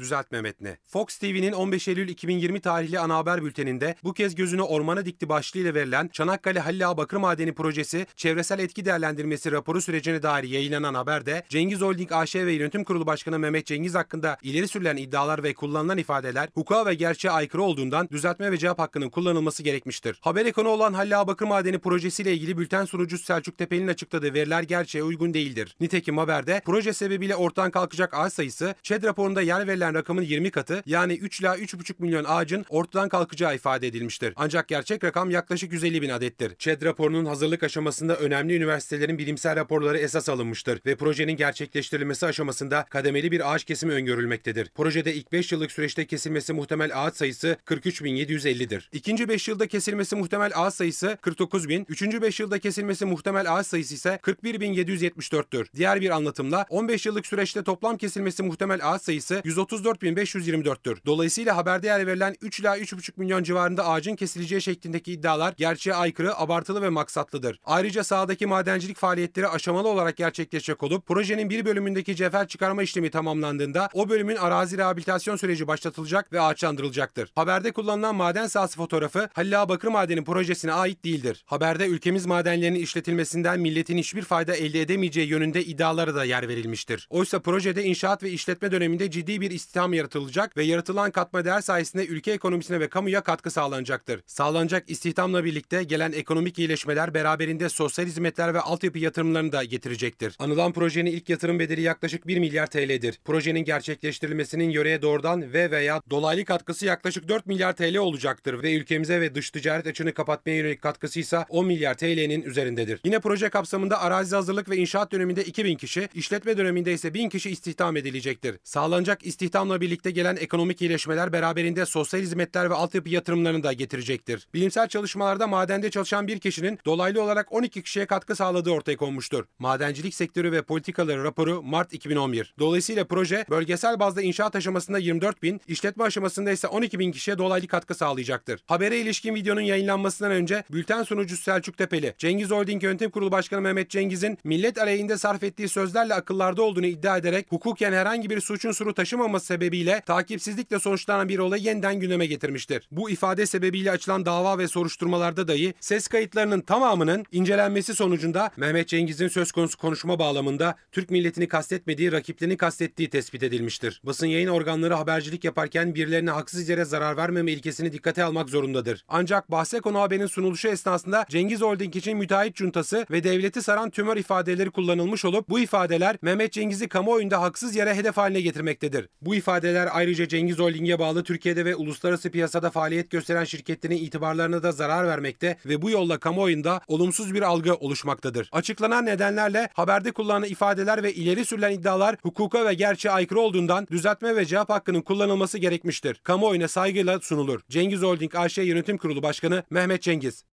Düzeltme metni. Fox TV'nin 15 Eylül 2020 tarihli ana haber bülteninde bu kez gözünü ormana dikti başlığıyla verilen Çanakkale Halil Ağa Bakır Madeni Projesi çevresel etki değerlendirmesi raporu sürecine dair yayınlanan haberde Cengiz Holding AŞ ve Yönetim Kurulu Başkanı Mehmet Cengiz hakkında ileri sürülen iddialar ve kullanılan ifadeler hukuka ve gerçeğe aykırı olduğundan düzeltme ve cevap hakkının kullanılması gerekmiştir. Habere konu olan Halil Ağa Bakır Madeni projesiyle ilgili bülten sunucusu Selçuk Tepeli'nin açıkladığı veriler gerçeğe uygun değildir. Nitekim haberde proje sebebiyle ortadan kalkacak ağaç sayısı ÇED raporunda yer verilen rakamın 20 katı yani 3 ila 3,5 milyon ağacın ortadan kalkacağı ifade edilmiştir. Ancak gerçek rakam yaklaşık 150 bin adettir. ÇED raporunun hazırlık aşamasında önemli üniversitelerin bilimsel raporları esas alınmıştır ve projenin gerçekleştirilmesi aşamasında kademeli bir ağaç kesimi öngörülmektedir. Projede ilk 5 yıllık süreçte kesilmesi muhtemel ağaç sayısı 43.750'dir. İkinci 5 yılda kesilmesi muhtemel ağaç sayısı 49.000, üçüncü 5 yılda kesilmesi muhtemel ağaç sayısı ise 41.774'tür. Diğer bir anlatımla 15 yıllık süreçte toplam kesilmesi muhtemel ağaç sayısı 134.524'tür. Dolayısıyla haberde yer verilen 3 ila 3,5 milyon civarında ağacın kesileceği şeklindeki iddialar gerçeğe aykırı, abartılı ve maksatlıdır. Ayrıca sahadaki madencilik faaliyetleri aşamalı olarak gerçekleşecek olup projenin bir bölümündeki cevher çıkarma işlemi tamamlandığında o bölümün arazi rehabilitasyon süreci başlatılacak ve ağaçlandırılacaktır. Haberde kullanılan maden sahası fotoğrafı Halil Bakır Madeni projesine ait değildir. Haberde ülkemiz madenlerinin işletilmesinden milletin hiçbir fayda elde edemeyeceği yönünde iddialara da yer verilmiştir. Oysa projede inşaat ve işletme döneminde ciddi bir istihdam yaratılacak ve yaratılan katma değer sayesinde ülke ekonomisine ve kamuya katkı sağlanacaktır. Sağlanacak istihdamla birlikte gelen ekonomik iyileşmeler beraberinde sosyal hizmetler ve altyapı yatırımlarını da getirecektir. Anılan projenin ilk yatırım bedeli yaklaşık 1 milyar TL'dir. Projenin gerçekleştirilmesinin yöreye doğrudan ve veya dolaylı katkısı yaklaşık 4 milyar TL olacaktır ve ülkemize ve dış ticaret açığını kapatmaya yönelik katkısı ise 10 milyar TL'nin üzerindedir. Yine proje kapsamında arazi hazırlık ve inşaat döneminde 2000 kişi, işletme döneminde ise 1000 kişi istihdam edilecektir. Sağlanacak istihdamla birlikte gelen ekonomik iyileşmeler beraberinde sosyal hizmetler ve altyapı yatırımlarını da getirecektir. Bilimsel çalışmalarda madende çalışan bir kişinin dolaylı olarak 12 kişiye katkı sağladığı ortaya konmuştur. Madencilik sektörü ve politikaları raporu Mart 2011. Dolayısıyla proje bölgesel bazda inşaat aşamasında 24 bin, işletme aşamasında ise 12 bin kişiye dolaylı katkı sağlayacaktır. Habere ilişkin videonun yayınlanmasından önce bülten sunucusu Selçuk Tepeli, Cengiz Holding Yönetim Kurulu Başkanı Mehmet Cengiz'in millet aleyhinde sarf ettiği sözlerle akıllarda olduğunu iddia ederek hukuken herhangi bir suçun suru taşımaması sebebiyle takipsizlikle sonuçlanan bir olayı yeniden gündeme getirmiştir. Bu ifade sebebiyle açılan dava ve soruşturmalarda dahi ses kayıtlarının tamamının incelenmesi sonucunda Mehmet Cengiz'in söz konusu konuşma bağlamında Türk milletini kastetmediği, rakiplerini kastettiği tespit edilmiştir. Basın yayın organları habercilik yaparken birilerine haksız yere zarar vermeme ilkesini dikkate almak zorundadır. Ancak bahse konu haberin sunuluşu esnasında Cengiz Holding için müteahhit cuntası ve devleti saran tümör ifadeleri kullanılmış olup bu ifadeler Mehmet Cengiz'i kamuoyunda haksız yere hedef haline getirmektedir. Bu ifadeler ayrıca Cengiz Holding'e bağlı Türkiye'de ve uluslararası piyasada faaliyet gösteren şirketlerin itibarlarına da zarar vermekte ve bu yolla kamuoyunda olumsuz bir algı oluşmaktadır. Açıklanan nedenlerle haberde kullanılan ifadeler ve ileri sürülen iddialar hukuka ve gerçeğe aykırı olduğundan düzeltme ve cevap hakkının kullanılması gerekmiştir. Kamuoyuna saygıyla sunulur. Cengiz Holding AŞ Yönetim Kurulu Başkanı Mehmet Cengiz.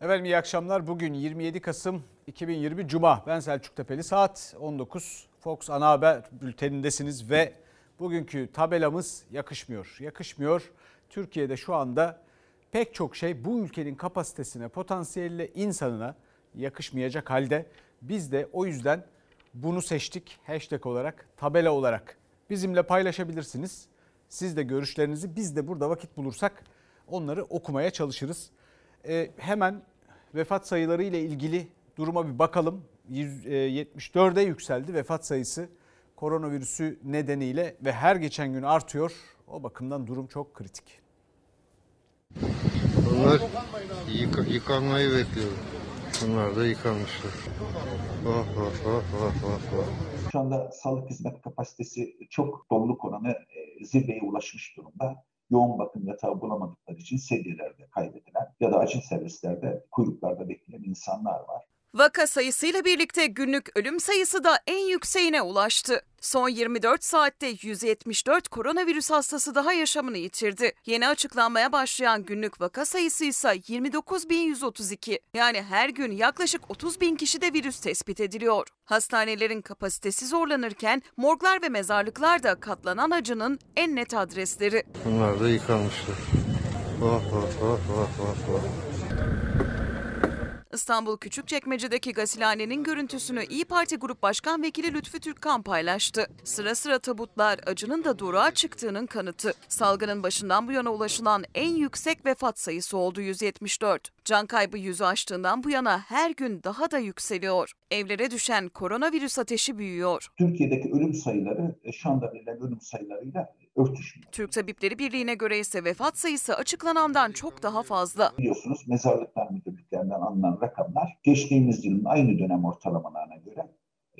Efendim iyi akşamlar. Bugün 27 Kasım 2020 Cuma. Ben Selçuk Tepeli. Saat 19 Fox Ana Haber bültenindesiniz ve bugünkü tabelamız yakışmıyor. Yakışmıyor. Türkiye'de şu anda pek çok şey bu ülkenin kapasitesine, potansiyeline, insanına yakışmayacak halde. Biz de o yüzden bunu seçtik hashtag olarak, tabela olarak. Bizimle paylaşabilirsiniz. Siz de görüşlerinizi biz de burada vakit bulursak onları okumaya çalışırız. Ee, hemen vefat sayıları ile ilgili duruma bir bakalım. 174'e yükseldi vefat sayısı koronavirüsü nedeniyle ve her geçen gün artıyor. O bakımdan durum çok kritik. Bunlar yık yıkanmayı bekliyor. Bunlar da yıkanmışlar. Oh, oh, oh, oh, oh, oh. Şu anda sağlık hizmet kapasitesi çok doluluk oranı e, zirveye ulaşmış durumda. Yoğun bakım yatağı bulamadıkları için sedyelerde kaybedilen ya da acil servislerde kuyruklarda bekleyen insanlar var. Vaka sayısıyla birlikte günlük ölüm sayısı da en yükseğine ulaştı. Son 24 saatte 174 koronavirüs hastası daha yaşamını yitirdi. Yeni açıklanmaya başlayan günlük vaka sayısı ise 29.132. Yani her gün yaklaşık 30 bin kişide virüs tespit ediliyor. Hastanelerin kapasitesi zorlanırken morglar ve mezarlıklar da katlanan acının en net adresleri. Bunlar da yıkanmışlar. Oh, oh, oh, oh, oh, oh. İstanbul Küçükçekmece'deki gasilhanenin görüntüsünü İyi Parti Grup Başkan Vekili Lütfü Türkkan paylaştı. Sıra sıra tabutlar acının da durağa çıktığının kanıtı. Salgının başından bu yana ulaşılan en yüksek vefat sayısı oldu 174. Can kaybı yüzü aştığından bu yana her gün daha da yükseliyor. Evlere düşen koronavirüs ateşi büyüyor. Türkiye'deki ölüm sayıları e, şu anda verilen ölüm sayılarıyla örtüşmüyor. Türk Tabipleri Birliği'ne göre ise vefat sayısı açıklanandan çok daha fazla. Biliyorsunuz mezarlıklar müdürlüklerinden alınan rakamlar geçtiğimiz yılın aynı dönem ortalamalarına göre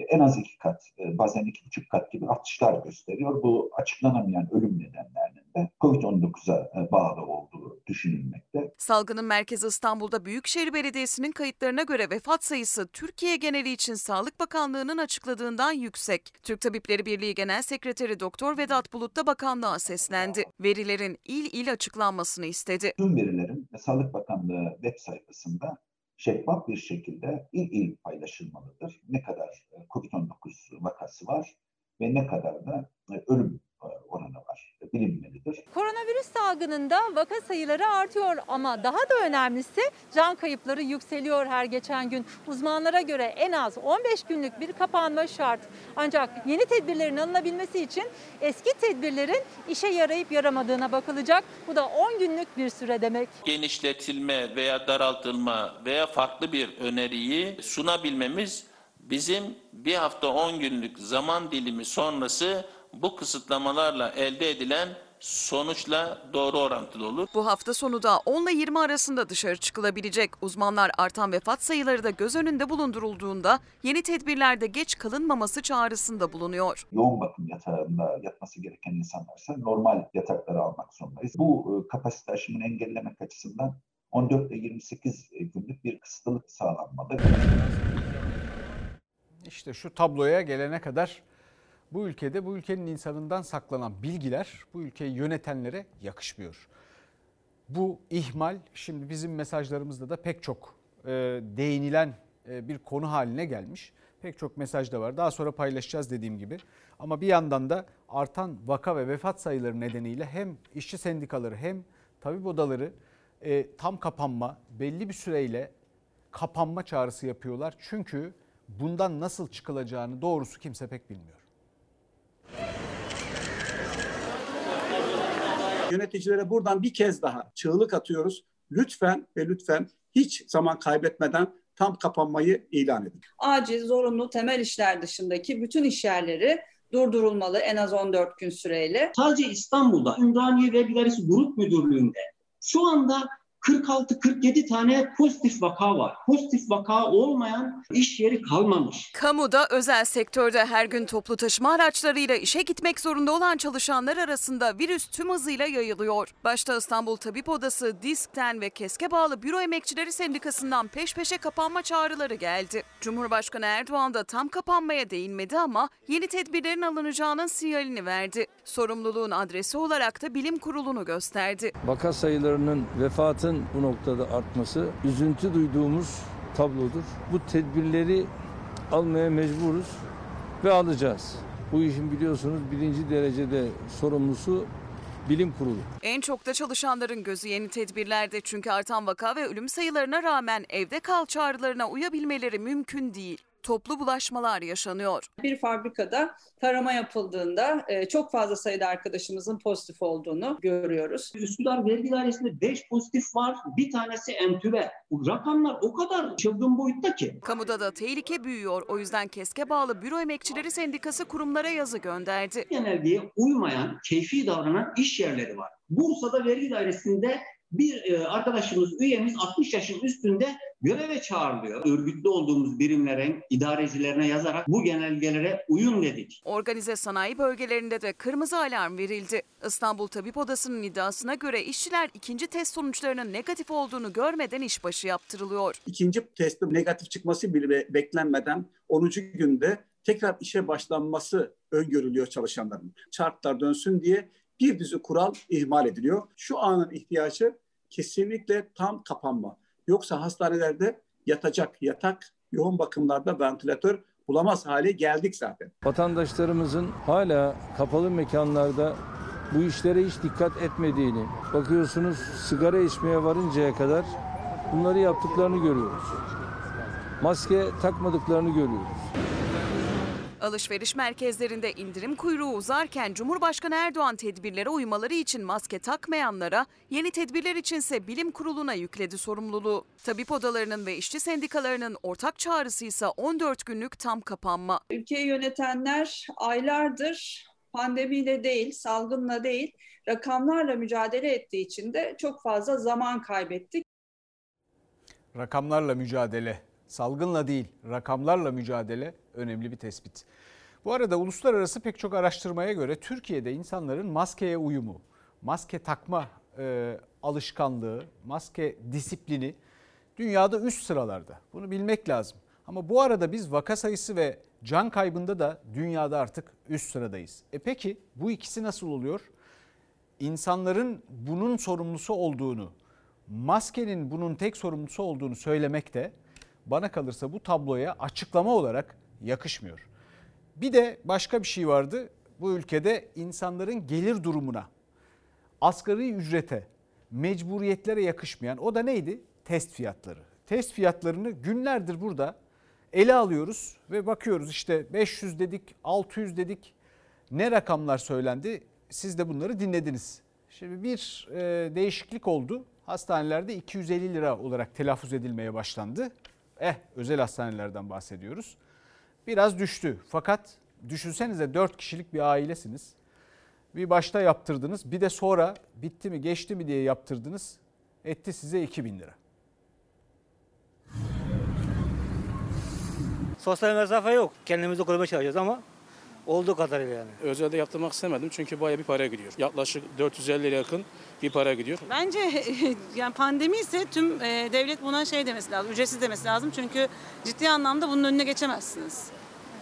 en az iki kat, e, bazen iki buçuk kat gibi artışlar gösteriyor. Bu açıklanamayan ölüm nedenlerinin de COVID-19'a bağlı olduğu düşünülmekte. Salgının merkezi İstanbul'da Büyükşehir Belediyesi'nin kayıtlarına göre vefat sayısı Türkiye geneli için Sağlık Bakanlığı'nın açıkladığından yüksek. Türk Tabipleri Birliği Genel Sekreteri Doktor Vedat Bulut da bakanlığa seslendi. Verilerin il il açıklanmasını istedi. Tüm verilerin Sağlık Bakanlığı web sayfasında şeffaf bir şekilde il il paylaşılmalıdır. Ne kadar e, COVID-19 vakası var ve ne kadar da e, ölüm oranı var bilinmelidir. Koronavirüs salgınında vaka sayıları artıyor ama daha da önemlisi can kayıpları yükseliyor her geçen gün. Uzmanlara göre en az 15 günlük bir kapanma şart. Ancak yeni tedbirlerin alınabilmesi için eski tedbirlerin işe yarayıp yaramadığına bakılacak. Bu da 10 günlük bir süre demek. Genişletilme veya daraltılma veya farklı bir öneriyi sunabilmemiz bizim bir hafta 10 günlük zaman dilimi sonrası bu kısıtlamalarla elde edilen sonuçla doğru orantılı olur. Bu hafta sonu da 10 ile 20 arasında dışarı çıkılabilecek. Uzmanlar artan vefat sayıları da göz önünde bulundurulduğunda yeni tedbirlerde geç kalınmaması çağrısında bulunuyor. Yoğun bakım yatağında yatması gereken insanlarsa normal yatakları almak zorundayız. Bu e, kapasite aşımını engellemek açısından 14 ile 28 günlük bir kısıtlılık sağlanmalı. İşte şu tabloya gelene kadar bu ülkede bu ülkenin insanından saklanan bilgiler bu ülkeyi yönetenlere yakışmıyor. Bu ihmal şimdi bizim mesajlarımızda da pek çok e, değinilen e, bir konu haline gelmiş. Pek çok mesaj da var. Daha sonra paylaşacağız dediğim gibi. Ama bir yandan da artan vaka ve vefat sayıları nedeniyle hem işçi sendikaları hem tabip odaları e, tam kapanma, belli bir süreyle kapanma çağrısı yapıyorlar. Çünkü bundan nasıl çıkılacağını doğrusu kimse pek bilmiyor. Yöneticilere buradan bir kez daha çığlık atıyoruz. Lütfen ve lütfen hiç zaman kaybetmeden tam kapanmayı ilan edin. Acil, zorunlu, temel işler dışındaki bütün işyerleri durdurulmalı en az 14 gün süreyle. Sadece İstanbul'da Ümraniye Vergi Dairesi Grup Müdürlüğü'nde şu anda 46-47 tane pozitif vaka var. Pozitif vaka olmayan iş yeri kalmamış. Kamuda, özel sektörde her gün toplu taşıma araçlarıyla işe gitmek zorunda olan çalışanlar arasında virüs tüm hızıyla yayılıyor. Başta İstanbul Tabip Odası, DİSK'ten ve KESK'e bağlı Büro Emekçileri Sendikası'ndan peş peşe kapanma çağrıları geldi. Cumhurbaşkanı Erdoğan da tam kapanmaya değinmedi ama yeni tedbirlerin alınacağının sinyalini verdi. Sorumluluğun adresi olarak da bilim kurulunu gösterdi. Vaka sayılarının vefatın bu noktada artması üzüntü duyduğumuz tablodur. Bu tedbirleri almaya mecburuz ve alacağız. Bu işin biliyorsunuz birinci derecede sorumlusu bilim kurulu. En çok da çalışanların gözü yeni tedbirlerde çünkü artan vaka ve ölüm sayılarına rağmen evde kal çağrılarına uyabilmeleri mümkün değil toplu bulaşmalar yaşanıyor. Bir fabrikada tarama yapıldığında e, çok fazla sayıda arkadaşımızın pozitif olduğunu görüyoruz. Üsküdar Vergi Dairesi'nde 5 pozitif var, bir tanesi entübe. Bu rakamlar o kadar çılgın boyutta ki. Kamuda da tehlike büyüyor. O yüzden KESK'e bağlı Büro Emekçileri Sendikası kurumlara yazı gönderdi. Genelgeye uymayan, keyfi davranan iş yerleri var. Bursa'da vergi dairesinde bir e, arkadaşımız, üyemiz 60 yaşın üstünde göreve çağrılıyor. Örgütlü olduğumuz birimlerin idarecilerine yazarak bu genelgelere uyun dedik. Organize sanayi bölgelerinde de kırmızı alarm verildi. İstanbul Tabip Odası'nın iddiasına göre işçiler ikinci test sonuçlarının negatif olduğunu görmeden işbaşı yaptırılıyor. İkinci testin negatif çıkması bile beklenmeden 10. günde tekrar işe başlanması öngörülüyor çalışanların. Çarklar dönsün diye bir dizi kural ihmal ediliyor. Şu anın ihtiyacı kesinlikle tam kapanma. Yoksa hastanelerde yatacak yatak, yoğun bakımlarda ventilatör bulamaz hale geldik zaten. Vatandaşlarımızın hala kapalı mekanlarda bu işlere hiç dikkat etmediğini, bakıyorsunuz sigara içmeye varıncaya kadar bunları yaptıklarını görüyoruz. maske takmadıklarını görüyoruz. Alışveriş merkezlerinde indirim kuyruğu uzarken Cumhurbaşkanı Erdoğan tedbirlere uymaları için maske takmayanlara, yeni tedbirler içinse bilim kuruluna yükledi sorumluluğu. Tabip odalarının ve işçi sendikalarının ortak çağrısı ise 14 günlük tam kapanma. Ülkeyi yönetenler aylardır pandemiyle değil, salgınla değil, rakamlarla mücadele ettiği için de çok fazla zaman kaybettik. Rakamlarla mücadele, salgınla değil, rakamlarla mücadele önemli bir tespit. Bu arada uluslararası pek çok araştırmaya göre Türkiye'de insanların maskeye uyumu, maske takma e, alışkanlığı, maske disiplini dünyada üst sıralarda. Bunu bilmek lazım. Ama bu arada biz vaka sayısı ve can kaybında da dünyada artık üst sıradayız. E peki bu ikisi nasıl oluyor? İnsanların bunun sorumlusu olduğunu, maskenin bunun tek sorumlusu olduğunu söylemek de bana kalırsa bu tabloya açıklama olarak yakışmıyor. Bir de başka bir şey vardı. Bu ülkede insanların gelir durumuna, asgari ücrete, mecburiyetlere yakışmayan o da neydi? Test fiyatları. Test fiyatlarını günlerdir burada ele alıyoruz ve bakıyoruz işte 500 dedik, 600 dedik. Ne rakamlar söylendi? Siz de bunları dinlediniz. Şimdi bir e, değişiklik oldu. Hastanelerde 250 lira olarak telaffuz edilmeye başlandı. Eh özel hastanelerden bahsediyoruz. Biraz düştü. Fakat düşünsenize 4 kişilik bir ailesiniz. Bir başta yaptırdınız bir de sonra bitti mi geçti mi diye yaptırdınız. Etti size 2000 lira. Sosyal mesafe yok. Kendimizi korumaya çalışacağız ama olduğu kadarıyla yani. Özelde yaptırmak istemedim çünkü bayağı bir para gidiyor. Yaklaşık 450 lira yakın bir para gidiyor. Bence yani pandemi ise tüm e, devlet buna şey demesi lazım, ücretsiz demesi lazım. Çünkü ciddi anlamda bunun önüne geçemezsiniz.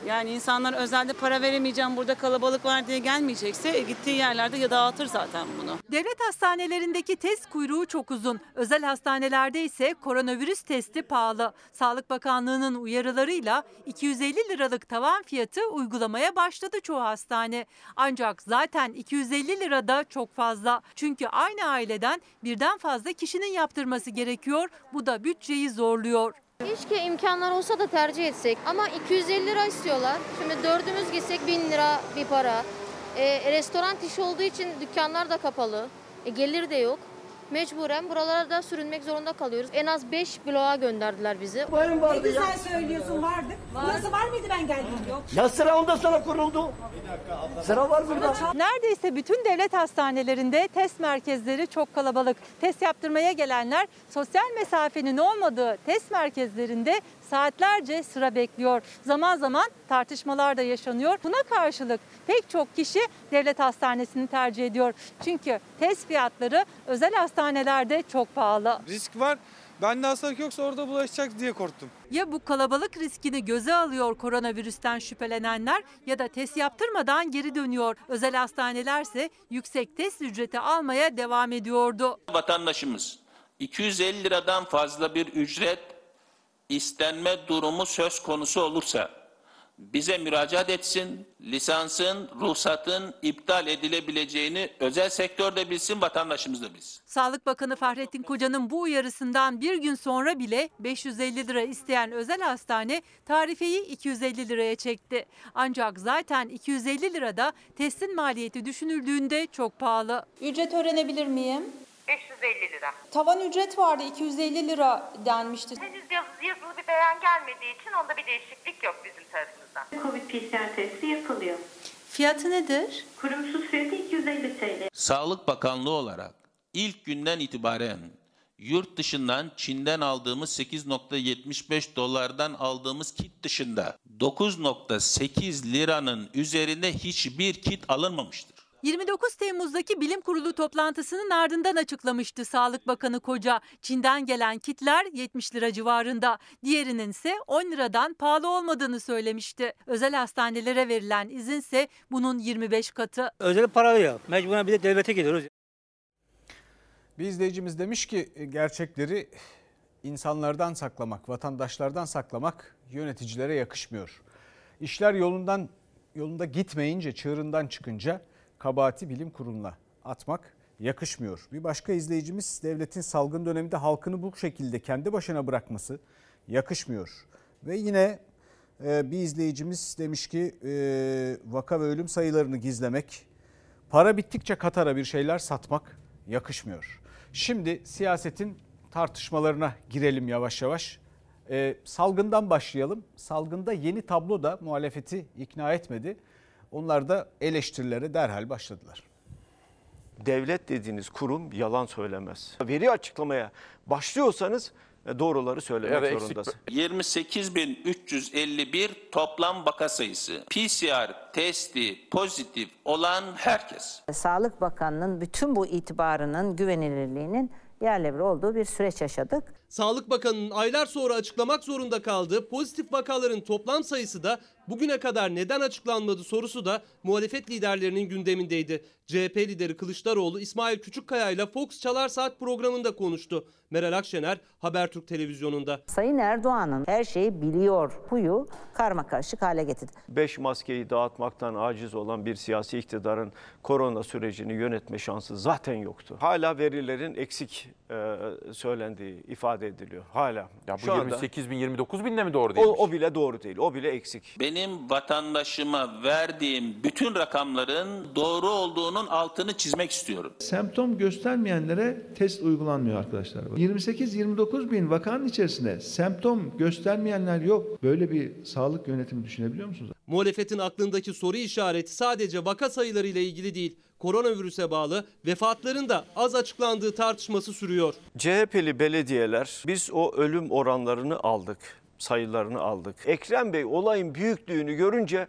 Yani insanlar özelde para veremeyeceğim burada kalabalık var diye gelmeyecekse e, gittiği yerlerde ya dağıtır zaten bunu. Devlet hastanelerindeki test kuyruğu çok uzun. Özel hastanelerde ise koronavirüs testi pahalı. Sağlık Bakanlığı'nın uyarılarıyla 250 liralık tavan fiyatı uygulamaya başladı çoğu hastane. Ancak zaten 250 lira da çok fazla. Çünkü aynı aileden birden fazla kişinin yaptırması gerekiyor. Bu da bütçeyi zorluyor. Keşke imkanlar olsa da tercih etsek ama 250 lira istiyorlar. Şimdi dördümüz gitsek 1000 lira bir para. E, restoran işi olduğu için dükkanlar da kapalı. E, gelir de yok. Mecburen buralara da sürünmek zorunda kalıyoruz. En az 5 bloğa gönderdiler bizi. Varım vardı ya. Sen söylüyorsun vardı. Burası var mıydı ben geldiğimde? Yok. Ya sıra ondan sonra kuruldu. Sıra var burada. Neredeyse bütün devlet hastanelerinde test merkezleri çok kalabalık. Test yaptırmaya gelenler sosyal mesafenin olmadığı test merkezlerinde saatlerce sıra bekliyor. Zaman zaman tartışmalar da yaşanıyor. Buna karşılık pek çok kişi devlet hastanesini tercih ediyor. Çünkü test fiyatları özel hastanelerde çok pahalı. Risk var. Bende hastalık yoksa orada bulaşacak diye korktum. Ya bu kalabalık riskini göze alıyor koronavirüsten şüphelenenler ya da test yaptırmadan geri dönüyor. Özel hastanelerse yüksek test ücreti almaya devam ediyordu. Vatandaşımız 250 liradan fazla bir ücret istenme durumu söz konusu olursa bize müracaat etsin, lisansın, ruhsatın iptal edilebileceğini özel sektörde bilsin, vatandaşımız da bilsin. Sağlık Bakanı Fahrettin Koca'nın bu uyarısından bir gün sonra bile 550 lira isteyen özel hastane tarifeyi 250 liraya çekti. Ancak zaten 250 lirada testin maliyeti düşünüldüğünde çok pahalı. Ücret öğrenebilir miyim? 550 lira. Tavan ücret vardı 250 lira denmişti. Henüz yaz- yazılı bir beyan gelmediği için onda bir değişiklik yok bizim tarafımızdan. Covid PCR testi yapılıyor. Fiyatı nedir? Kurumsuz fiyatı 250 TL. Sağlık Bakanlığı olarak ilk günden itibaren yurt dışından Çin'den aldığımız 8.75 dolardan aldığımız kit dışında 9.8 liranın üzerinde hiçbir kit alınmamıştır. 29 Temmuz'daki bilim kurulu toplantısının ardından açıklamıştı Sağlık Bakanı Koca. Çin'den gelen kitler 70 lira civarında. Diğerinin ise 10 liradan pahalı olmadığını söylemişti. Özel hastanelere verilen izinse bunun 25 katı. Özel paralı ya. Mecburen bir de devlete gidiyoruz. Bir izleyicimiz demiş ki e, gerçekleri insanlardan saklamak, vatandaşlardan saklamak yöneticilere yakışmıyor. İşler yolundan yolunda gitmeyince, çığırından çıkınca kabahati bilim kuruluna atmak yakışmıyor. Bir başka izleyicimiz devletin salgın döneminde halkını bu şekilde kendi başına bırakması yakışmıyor. Ve yine e, bir izleyicimiz demiş ki e, vaka ve ölüm sayılarını gizlemek, para bittikçe Katar'a bir şeyler satmak yakışmıyor. Şimdi siyasetin tartışmalarına girelim yavaş yavaş. E, salgından başlayalım. Salgında yeni tablo da muhalefeti ikna etmedi. Onlar da eleştirilere derhal başladılar. Devlet dediğiniz kurum yalan söylemez. Veri açıklamaya başlıyorsanız e, doğruları söylemek zorundasın. 28.351 toplam vaka sayısı. PCR testi pozitif olan herkes. Sağlık Bakanlığı'nın bütün bu itibarının güvenilirliğinin yerle bir olduğu bir süreç yaşadık. Sağlık Bakanı'nın aylar sonra açıklamak zorunda kaldığı pozitif vakaların toplam sayısı da bugüne kadar neden açıklanmadı sorusu da muhalefet liderlerinin gündemindeydi. CHP lideri Kılıçdaroğlu İsmail Küçükkaya ile Fox Çalar Saat programında konuştu. Meral Akşener Habertürk televizyonunda. Sayın Erdoğan'ın her şeyi biliyor huyu karma karışık hale getirdi. 5 maskeyi dağıtmaktan aciz olan bir siyasi iktidarın korona sürecini yönetme şansı zaten yoktu. Hala verilerin eksik e, söylendiği ifade ediliyor. Hala. Ya bu Şu anda 28 bin 29 bin de mi doğru o, değilmiş? o bile doğru değil. O bile eksik. Benim vatandaşıma verdiğim bütün rakamların doğru olduğunun altını çizmek istiyorum. Semptom göstermeyenlere test uygulanmıyor arkadaşlar. 28-29 bin vakanın içerisinde semptom göstermeyenler yok. Böyle bir sağlık yönetimi düşünebiliyor musunuz? Muhalefetin aklındaki soru işareti sadece vaka sayıları ile ilgili değil. Koronavirüse bağlı vefatların da az açıklandığı tartışması sürüyor. CHP'li belediyeler biz o ölüm oranlarını aldık, sayılarını aldık. Ekrem Bey olayın büyüklüğünü görünce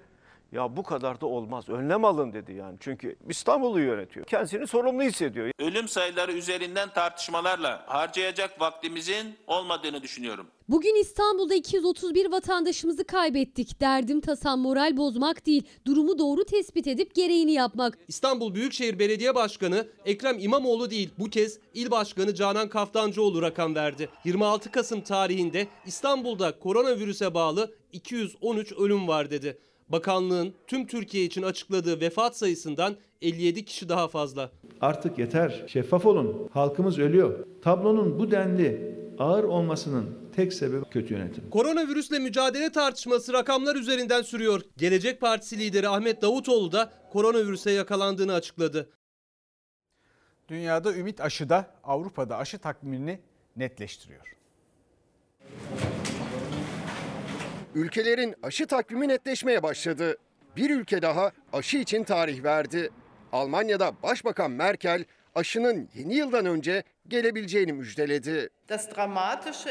ya bu kadar da olmaz önlem alın dedi yani. Çünkü İstanbul'u yönetiyor. Kendisini sorumlu hissediyor. Ölüm sayıları üzerinden tartışmalarla harcayacak vaktimizin olmadığını düşünüyorum. Bugün İstanbul'da 231 vatandaşımızı kaybettik. Derdim tasam moral bozmak değil, durumu doğru tespit edip gereğini yapmak. İstanbul Büyükşehir Belediye Başkanı Ekrem İmamoğlu değil bu kez İl Başkanı Canan Kaftancıoğlu rakam verdi. 26 Kasım tarihinde İstanbul'da koronavirüse bağlı 213 ölüm var dedi. Bakanlığın tüm Türkiye için açıkladığı vefat sayısından 57 kişi daha fazla. Artık yeter. Şeffaf olun. Halkımız ölüyor. Tablonun bu denli ağır olmasının tek sebebi kötü yönetim. Koronavirüsle mücadele tartışması rakamlar üzerinden sürüyor. Gelecek Partisi lideri Ahmet Davutoğlu da koronavirüse yakalandığını açıkladı. Dünyada ümit aşıda Avrupa'da aşı takvimini netleştiriyor. Ülkelerin aşı takvimi netleşmeye başladı. Bir ülke daha aşı için tarih verdi. Almanya'da Başbakan Merkel aşının yeni yıldan önce gelebileceğini müjdeledi.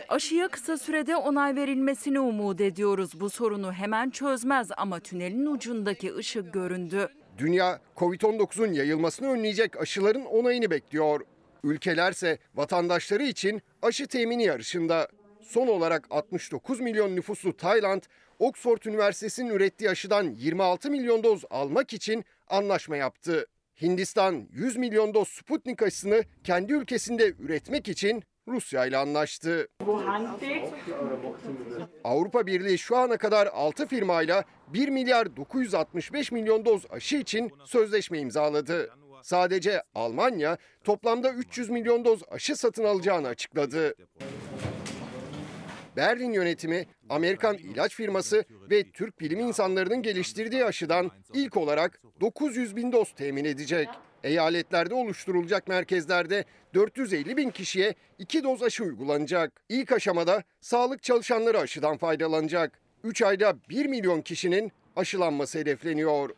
Aşıya kısa sürede onay verilmesini umut ediyoruz. Bu sorunu hemen çözmez ama tünelin ucundaki ışık göründü. Dünya Covid-19'un yayılmasını önleyecek aşıların onayını bekliyor. Ülkelerse vatandaşları için aşı temini yarışında. Son olarak 69 milyon nüfuslu Tayland, Oxford Üniversitesi'nin ürettiği aşıdan 26 milyon doz almak için anlaşma yaptı. Hindistan 100 milyon doz Sputnik aşısını kendi ülkesinde üretmek için Rusya ile anlaştı. Avrupa Birliği şu ana kadar 6 firmayla 1 milyar 965 milyon doz aşı için sözleşme imzaladı. Sadece Almanya toplamda 300 milyon doz aşı satın alacağını açıkladı. Berlin yönetimi Amerikan ilaç firması ve Türk bilim insanlarının geliştirdiği aşıdan ilk olarak 900 bin doz temin edecek. Eyaletlerde oluşturulacak merkezlerde 450 bin kişiye 2 doz aşı uygulanacak. İlk aşamada sağlık çalışanları aşıdan faydalanacak. 3 ayda 1 milyon kişinin aşılanması hedefleniyor.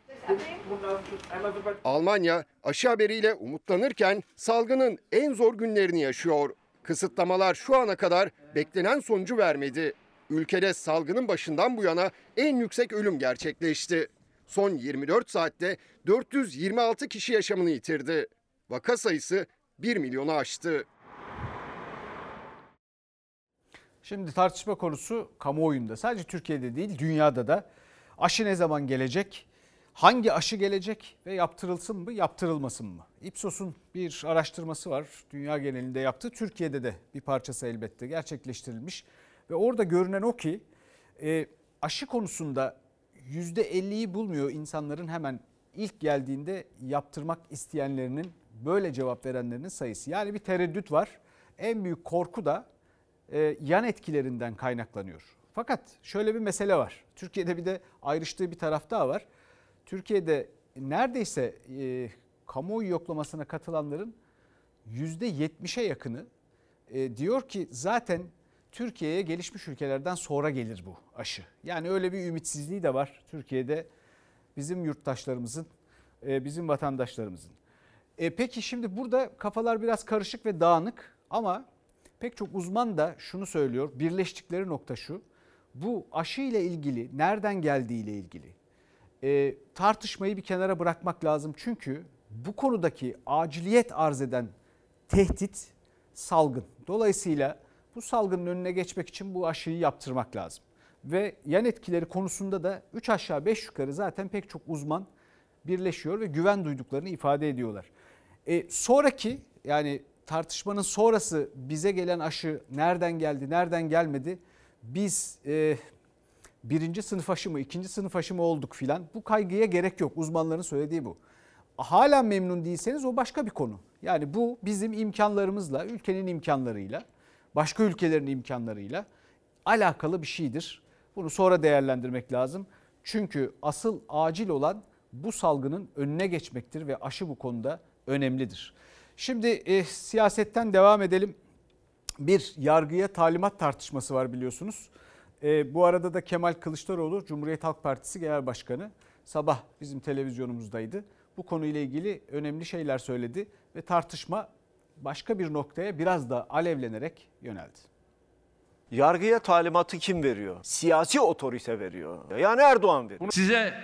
Almanya aşı haberiyle umutlanırken salgının en zor günlerini yaşıyor. Kısıtlamalar şu ana kadar beklenen sonucu vermedi. Ülkede salgının başından bu yana en yüksek ölüm gerçekleşti. Son 24 saatte 426 kişi yaşamını yitirdi. Vaka sayısı 1 milyonu aştı. Şimdi tartışma konusu kamuoyunda sadece Türkiye'de değil dünyada da aşı ne zaman gelecek? Hangi aşı gelecek ve yaptırılsın mı yaptırılmasın mı? Ipsos'un bir araştırması var dünya genelinde yaptığı Türkiye'de de bir parçası elbette gerçekleştirilmiş. Ve orada görünen o ki e, aşı konusunda %50'yi bulmuyor insanların hemen ilk geldiğinde yaptırmak isteyenlerinin böyle cevap verenlerinin sayısı. Yani bir tereddüt var. En büyük korku da e, yan etkilerinden kaynaklanıyor. Fakat şöyle bir mesele var. Türkiye'de bir de ayrıştığı bir taraf daha var. Türkiye'de neredeyse e, kamuoyu yoklamasına katılanların %70'e yakını e, diyor ki zaten Türkiye'ye gelişmiş ülkelerden sonra gelir bu aşı. Yani öyle bir ümitsizliği de var Türkiye'de bizim yurttaşlarımızın, e, bizim vatandaşlarımızın. E, peki şimdi burada kafalar biraz karışık ve dağınık ama pek çok uzman da şunu söylüyor. Birleştikleri nokta şu. Bu aşı ile ilgili nereden geldiği ile ilgili e, tartışmayı bir kenara bırakmak lazım. Çünkü bu konudaki aciliyet arz eden tehdit salgın. Dolayısıyla bu salgının önüne geçmek için bu aşıyı yaptırmak lazım. Ve yan etkileri konusunda da 3 aşağı 5 yukarı zaten pek çok uzman birleşiyor ve güven duyduklarını ifade ediyorlar. E, sonraki yani tartışmanın sonrası bize gelen aşı nereden geldi, nereden gelmedi? Biz e, birinci sınıf aşı mı, ikinci sınıf aşı mı olduk filan bu kaygıya gerek yok. Uzmanların söylediği bu. Hala memnun değilseniz o başka bir konu. Yani bu bizim imkanlarımızla, ülkenin imkanlarıyla, başka ülkelerin imkanlarıyla alakalı bir şeydir. Bunu sonra değerlendirmek lazım. Çünkü asıl acil olan bu salgının önüne geçmektir ve aşı bu konuda önemlidir. Şimdi e, siyasetten devam edelim. Bir yargıya talimat tartışması var biliyorsunuz. E, bu arada da Kemal Kılıçdaroğlu Cumhuriyet Halk Partisi Genel Başkanı sabah bizim televizyonumuzdaydı. Bu konuyla ilgili önemli şeyler söyledi ve tartışma başka bir noktaya biraz da alevlenerek yöneldi. Yargıya talimatı kim veriyor? Siyasi otorite veriyor. Yani Erdoğan veriyor. Size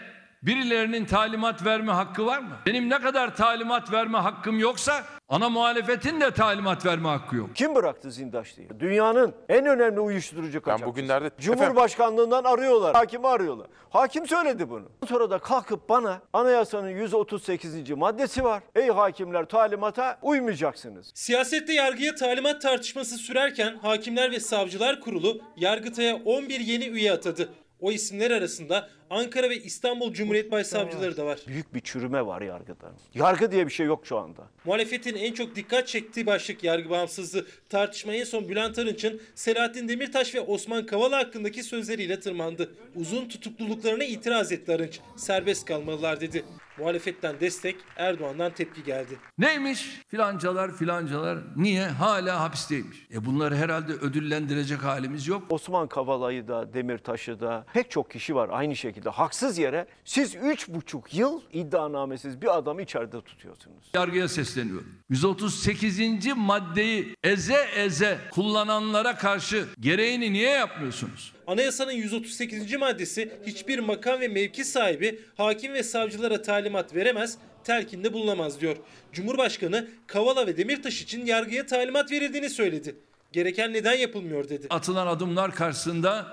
birilerinin talimat verme hakkı var mı? Benim ne kadar talimat verme hakkım yoksa ana muhalefetin de talimat verme hakkı yok. Kim bıraktı Zindaşlı'yı? Dünyanın en önemli uyuşturucu kaçakçısı. Ben bugünlerde Cumhurbaşkanlığından arıyorlar. Hakimi arıyorlar. Hakim söyledi bunu. Sonra da kalkıp bana anayasanın 138. maddesi var. Ey hakimler talimata uymayacaksınız. Siyasette yargıya talimat tartışması sürerken Hakimler ve Savcılar Kurulu Yargıtay'a 11 yeni üye atadı. O isimler arasında Ankara ve İstanbul Cumhuriyet Başsavcıları da var. Büyük bir çürüme var yargıda. Yargı diye bir şey yok şu anda. Muhalefetin en çok dikkat çektiği başlık yargı bağımsızlığı. Tartışma en son Bülent Arınç'ın Selahattin Demirtaş ve Osman Kavala hakkındaki sözleriyle tırmandı. Uzun tutukluluklarına itiraz etti Arınç. Serbest kalmalılar dedi. Muhalefetten destek, Erdoğan'dan tepki geldi. Neymiş? Filancalar filancalar niye hala hapisteymiş? E bunları herhalde ödüllendirecek halimiz yok. Osman Kavala'yı da Demirtaş'ı da pek çok kişi var aynı şekilde haksız yere siz üç buçuk yıl iddianamesiz bir adamı içeride tutuyorsunuz. Yargıya sesleniyorum. 138. maddeyi eze eze kullananlara karşı gereğini niye yapmıyorsunuz? Anayasanın 138. maddesi hiçbir makam ve mevki sahibi hakim ve savcılara talimat veremez, telkinde bulunamaz diyor. Cumhurbaşkanı Kavala ve Demirtaş için yargıya talimat verildiğini söyledi. Gereken neden yapılmıyor dedi. Atılan adımlar karşısında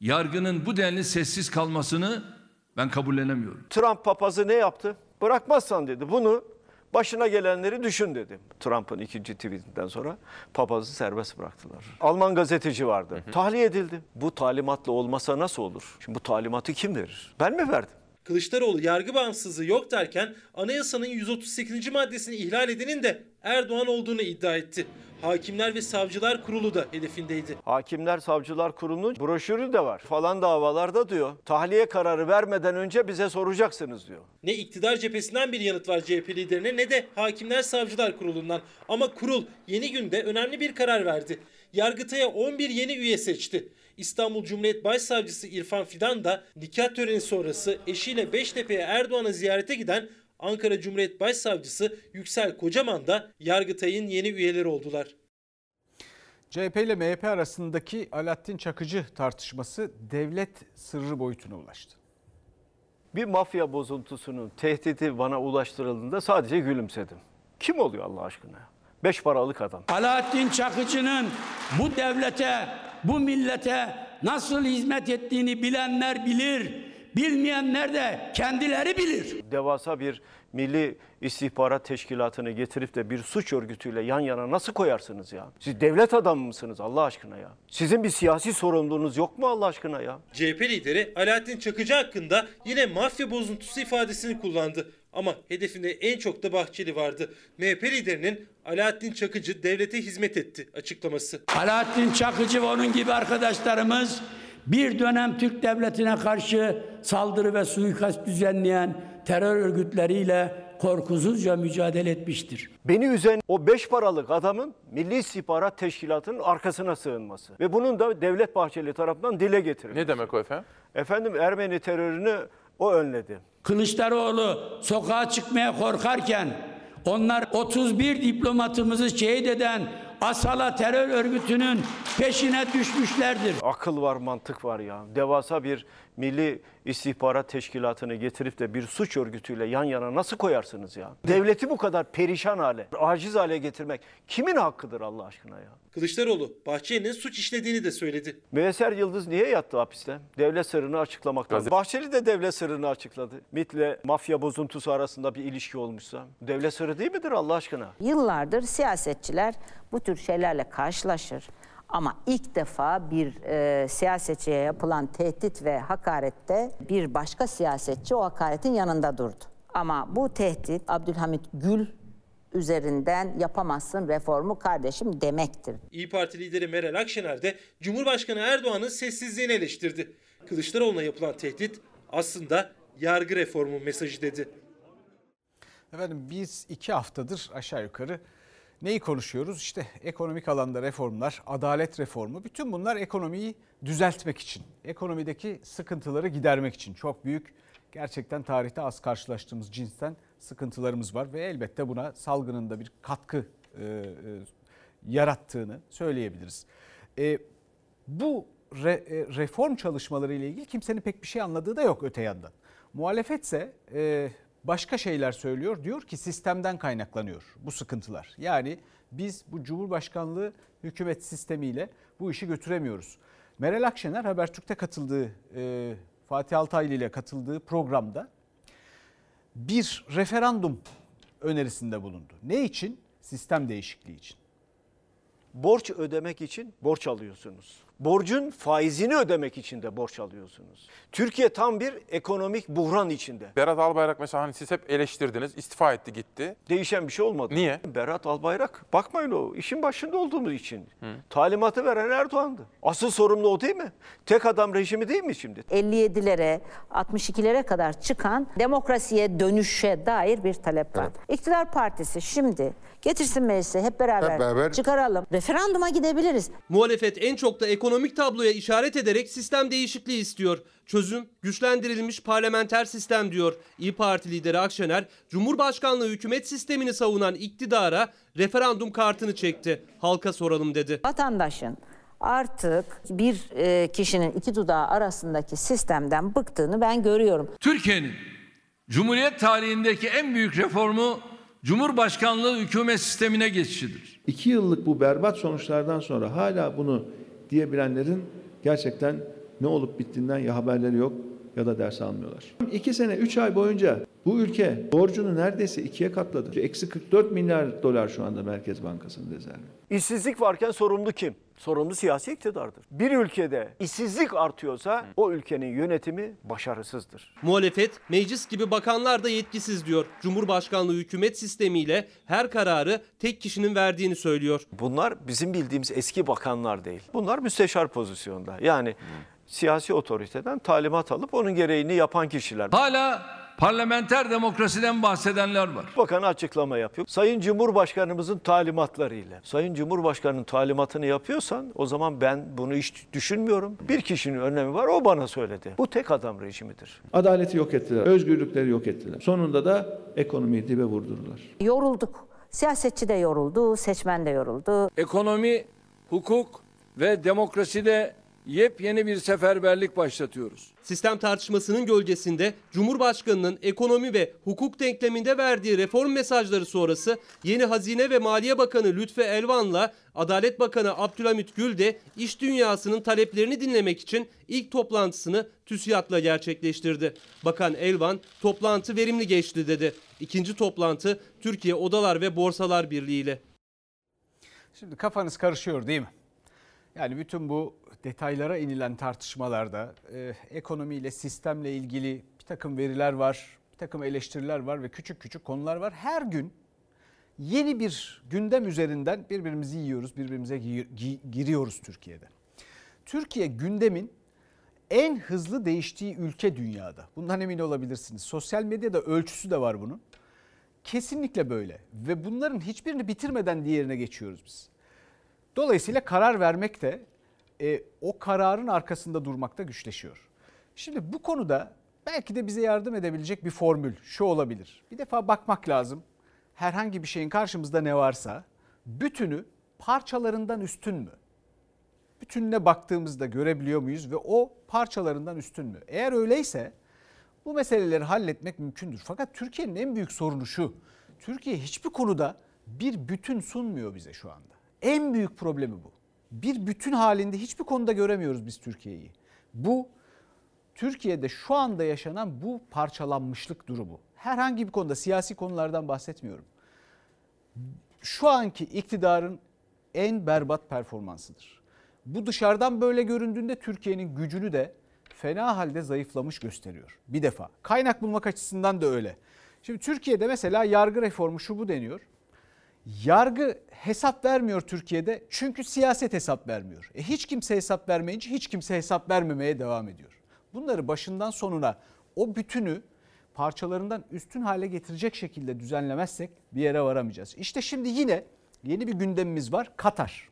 yargının bu denli sessiz kalmasını ben kabullenemiyorum. Trump papazı ne yaptı? Bırakmazsan dedi bunu başına gelenleri düşün dedi. Trump'ın ikinci tweetinden sonra papazı serbest bıraktılar. Alman gazeteci vardı. Tahliye edildi. Bu talimatla olmasa nasıl olur? Şimdi bu talimatı kim verir? Ben mi verdim? Kılıçdaroğlu yargı bağımsızlığı yok derken anayasanın 138. maddesini ihlal edenin de Erdoğan olduğunu iddia etti. Hakimler ve Savcılar Kurulu da hedefindeydi. Hakimler Savcılar Kurulu'nun broşürü de var. Falan davalarda diyor. Tahliye kararı vermeden önce bize soracaksınız diyor. Ne iktidar cephesinden bir yanıt var CHP liderine ne de Hakimler Savcılar Kurulu'ndan. Ama kurul yeni günde önemli bir karar verdi. Yargıtay'a 11 yeni üye seçti. İstanbul Cumhuriyet Başsavcısı İrfan Fidan da nikah töreni sonrası eşiyle Beştepe'ye Erdoğan'a ziyarete giden Ankara Cumhuriyet Başsavcısı Yüksel Kocaman da Yargıtay'ın yeni üyeleri oldular. CHP ile MHP arasındaki Alaaddin Çakıcı tartışması devlet sırrı boyutuna ulaştı. Bir mafya bozuntusunun tehdidi bana ulaştırıldığında sadece gülümsedim. Kim oluyor Allah aşkına? Beş paralık adam. Alaaddin Çakıcı'nın bu devlete, bu millete nasıl hizmet ettiğini bilenler bilir. Bilmeyenler de kendileri bilir. Devasa bir milli istihbarat teşkilatını getirip de bir suç örgütüyle yan yana nasıl koyarsınız ya? Siz devlet adamı mısınız Allah aşkına ya? Sizin bir siyasi sorumluluğunuz yok mu Allah aşkına ya? CHP lideri Alaaddin Çakıcı hakkında yine mafya bozuntusu ifadesini kullandı. Ama hedefinde en çok da Bahçeli vardı. MHP liderinin Alaaddin Çakıcı devlete hizmet etti açıklaması. Alaaddin Çakıcı ve onun gibi arkadaşlarımız Bir dönem Türk devletine karşı saldırı ve suikast düzenleyen terör örgütleriyle korkusuzca mücadele etmiştir. Beni üzen o beş paralık adamın Milli İstihbarat Teşkilatı'nın arkasına sığınması. Ve bunun da Devlet Bahçeli tarafından dile getirilmesi. Ne demek o efendim? Efendim Ermeni terörünü o önledi. Kılıçdaroğlu sokağa çıkmaya korkarken onlar 31 diplomatımızı şehit eden Asala terör örgütünün peşine düşmüşlerdir. Akıl var, mantık var ya. Devasa bir Milli İstihbarat Teşkilatı'nı getirip de bir suç örgütüyle yan yana nasıl koyarsınız ya? Devleti bu kadar perişan hale, aciz hale getirmek kimin hakkıdır Allah aşkına ya? Kılıçdaroğlu Bahçeli'nin suç işlediğini de söyledi. Müesser Yıldız niye yattı hapiste? Devlet sırrını açıklamaktan. Bahçeli de devlet sırrını açıkladı. MIT'le mafya bozuntusu arasında bir ilişki olmuşsa. Devlet sırrı değil midir Allah aşkına? Yıllardır siyasetçiler bu tür şeylerle karşılaşır. Ama ilk defa bir e, siyasetçiye yapılan tehdit ve hakarette bir başka siyasetçi o hakaretin yanında durdu. Ama bu tehdit Abdülhamit Gül üzerinden yapamazsın reformu kardeşim demektir. İyi Parti lideri Meral Akşener de Cumhurbaşkanı Erdoğan'ın sessizliğini eleştirdi. Kılıçdaroğlu'na yapılan tehdit aslında yargı reformu mesajı dedi. Efendim biz iki haftadır aşağı yukarı neyi konuşuyoruz? İşte ekonomik alanda reformlar, adalet reformu bütün bunlar ekonomiyi düzeltmek için, ekonomideki sıkıntıları gidermek için çok büyük gerçekten tarihte az karşılaştığımız cinsten sıkıntılarımız var ve elbette buna salgının da bir katkı e, e, yarattığını söyleyebiliriz. E, bu re, e, reform çalışmaları ile ilgili kimsenin pek bir şey anladığı da yok öte yandan. Muhalefetse e, başka şeyler söylüyor. Diyor ki sistemden kaynaklanıyor bu sıkıntılar. Yani biz bu Cumhurbaşkanlığı hükümet sistemiyle bu işi götüremiyoruz. Meral Akşener Habertürk'te katıldığı e, Fatih Altaylı ile katıldığı programda bir referandum önerisinde bulundu. Ne için? Sistem değişikliği için. Borç ödemek için borç alıyorsunuz. Borcun faizini ödemek için de borç alıyorsunuz. Türkiye tam bir ekonomik buhran içinde. Berat Albayrak mesela hani siz hep eleştirdiniz, istifa etti gitti. Değişen bir şey olmadı. Niye? Berat Albayrak bakmayın o işin başında olduğumuz için. Hı. Talimatı veren Erdoğan'dı. Asıl sorumlu o değil mi? Tek adam rejimi değil mi şimdi? 57'lere 62'lere kadar çıkan demokrasiye dönüşe dair bir talep var. Evet. İktidar Partisi şimdi getirsin meclise hep beraber, hep beraber çıkaralım. Referanduma gidebiliriz. Muhalefet en çok da ekonomik tabloya işaret ederek sistem değişikliği istiyor. Çözüm güçlendirilmiş parlamenter sistem diyor. İyi Parti lideri Akşener, Cumhurbaşkanlığı hükümet sistemini savunan iktidara referandum kartını çekti. Halka soralım dedi. Vatandaşın artık bir e, kişinin iki dudağı arasındaki sistemden bıktığını ben görüyorum. Türkiye'nin Cumhuriyet tarihindeki en büyük reformu Cumhurbaşkanlığı hükümet sistemine geçişidir. İki yıllık bu berbat sonuçlardan sonra hala bunu diyebilenlerin gerçekten ne olup bittiğinden ya haberleri yok ya da ders almıyorlar. İki sene, üç ay boyunca bu ülke borcunu neredeyse ikiye katladı. Eksi 44 milyar dolar şu anda Merkez Bankası'nın rezervi. İşsizlik varken sorumlu kim? Sorumlu siyasi iktidardır. Bir ülkede işsizlik artıyorsa o ülkenin yönetimi başarısızdır. Muhalefet meclis gibi bakanlar da yetkisiz diyor. Cumhurbaşkanlığı hükümet sistemiyle her kararı tek kişinin verdiğini söylüyor. Bunlar bizim bildiğimiz eski bakanlar değil. Bunlar müsteşar pozisyonda. Yani siyasi otoriteden talimat alıp onun gereğini yapan kişiler. Hala parlamenter demokrasiden bahsedenler var. Bakan açıklama yapıyor. Sayın Cumhurbaşkanımızın talimatlarıyla. Sayın Cumhurbaşkanının talimatını yapıyorsan o zaman ben bunu hiç düşünmüyorum. Bir kişinin önemi var o bana söyledi. Bu tek adam rejimidir. Adaleti yok ettiler, özgürlükleri yok ettiler. Sonunda da ekonomiyi dibe vurdurdular. Yorulduk. Siyasetçi de yoruldu, seçmen de yoruldu. Ekonomi, hukuk ve demokraside yepyeni bir seferberlik başlatıyoruz. Sistem tartışmasının gölgesinde Cumhurbaşkanı'nın ekonomi ve hukuk denkleminde verdiği reform mesajları sonrası yeni Hazine ve Maliye Bakanı Lütfü Elvan'la Adalet Bakanı Abdülhamit Gül de iş dünyasının taleplerini dinlemek için ilk toplantısını TÜSİAD'la gerçekleştirdi. Bakan Elvan toplantı verimli geçti dedi. İkinci toplantı Türkiye Odalar ve Borsalar Birliği ile. Şimdi kafanız karışıyor değil mi? Yani bütün bu detaylara inilen tartışmalarda e, ekonomiyle, sistemle ilgili bir takım veriler var, bir takım eleştiriler var ve küçük küçük konular var. Her gün yeni bir gündem üzerinden birbirimizi yiyoruz, birbirimize gi- gi- giriyoruz Türkiye'de. Türkiye gündemin en hızlı değiştiği ülke dünyada. Bundan emin olabilirsiniz. Sosyal medyada ölçüsü de var bunun. Kesinlikle böyle ve bunların hiçbirini bitirmeden diğerine geçiyoruz biz. Dolayısıyla karar vermek de e, o kararın arkasında durmakta güçleşiyor. Şimdi bu konuda belki de bize yardım edebilecek bir formül şu olabilir. Bir defa bakmak lazım. Herhangi bir şeyin karşımızda ne varsa bütünü parçalarından üstün mü? Bütününe baktığımızda görebiliyor muyuz ve o parçalarından üstün mü? Eğer öyleyse bu meseleleri halletmek mümkündür. Fakat Türkiye'nin en büyük sorunu şu. Türkiye hiçbir konuda bir bütün sunmuyor bize şu anda. En büyük problemi bu. Bir bütün halinde hiçbir konuda göremiyoruz biz Türkiye'yi. Bu Türkiye'de şu anda yaşanan bu parçalanmışlık durumu. Herhangi bir konuda siyasi konulardan bahsetmiyorum. Şu anki iktidarın en berbat performansıdır. Bu dışarıdan böyle göründüğünde Türkiye'nin gücünü de fena halde zayıflamış gösteriyor. Bir defa kaynak bulmak açısından da öyle. Şimdi Türkiye'de mesela yargı reformu şu bu deniyor. Yargı hesap vermiyor Türkiye'de çünkü siyaset hesap vermiyor. E hiç kimse hesap vermeyince hiç kimse hesap vermemeye devam ediyor. Bunları başından sonuna o bütünü parçalarından üstün hale getirecek şekilde düzenlemezsek bir yere varamayacağız. İşte şimdi yine yeni bir gündemimiz var Katar.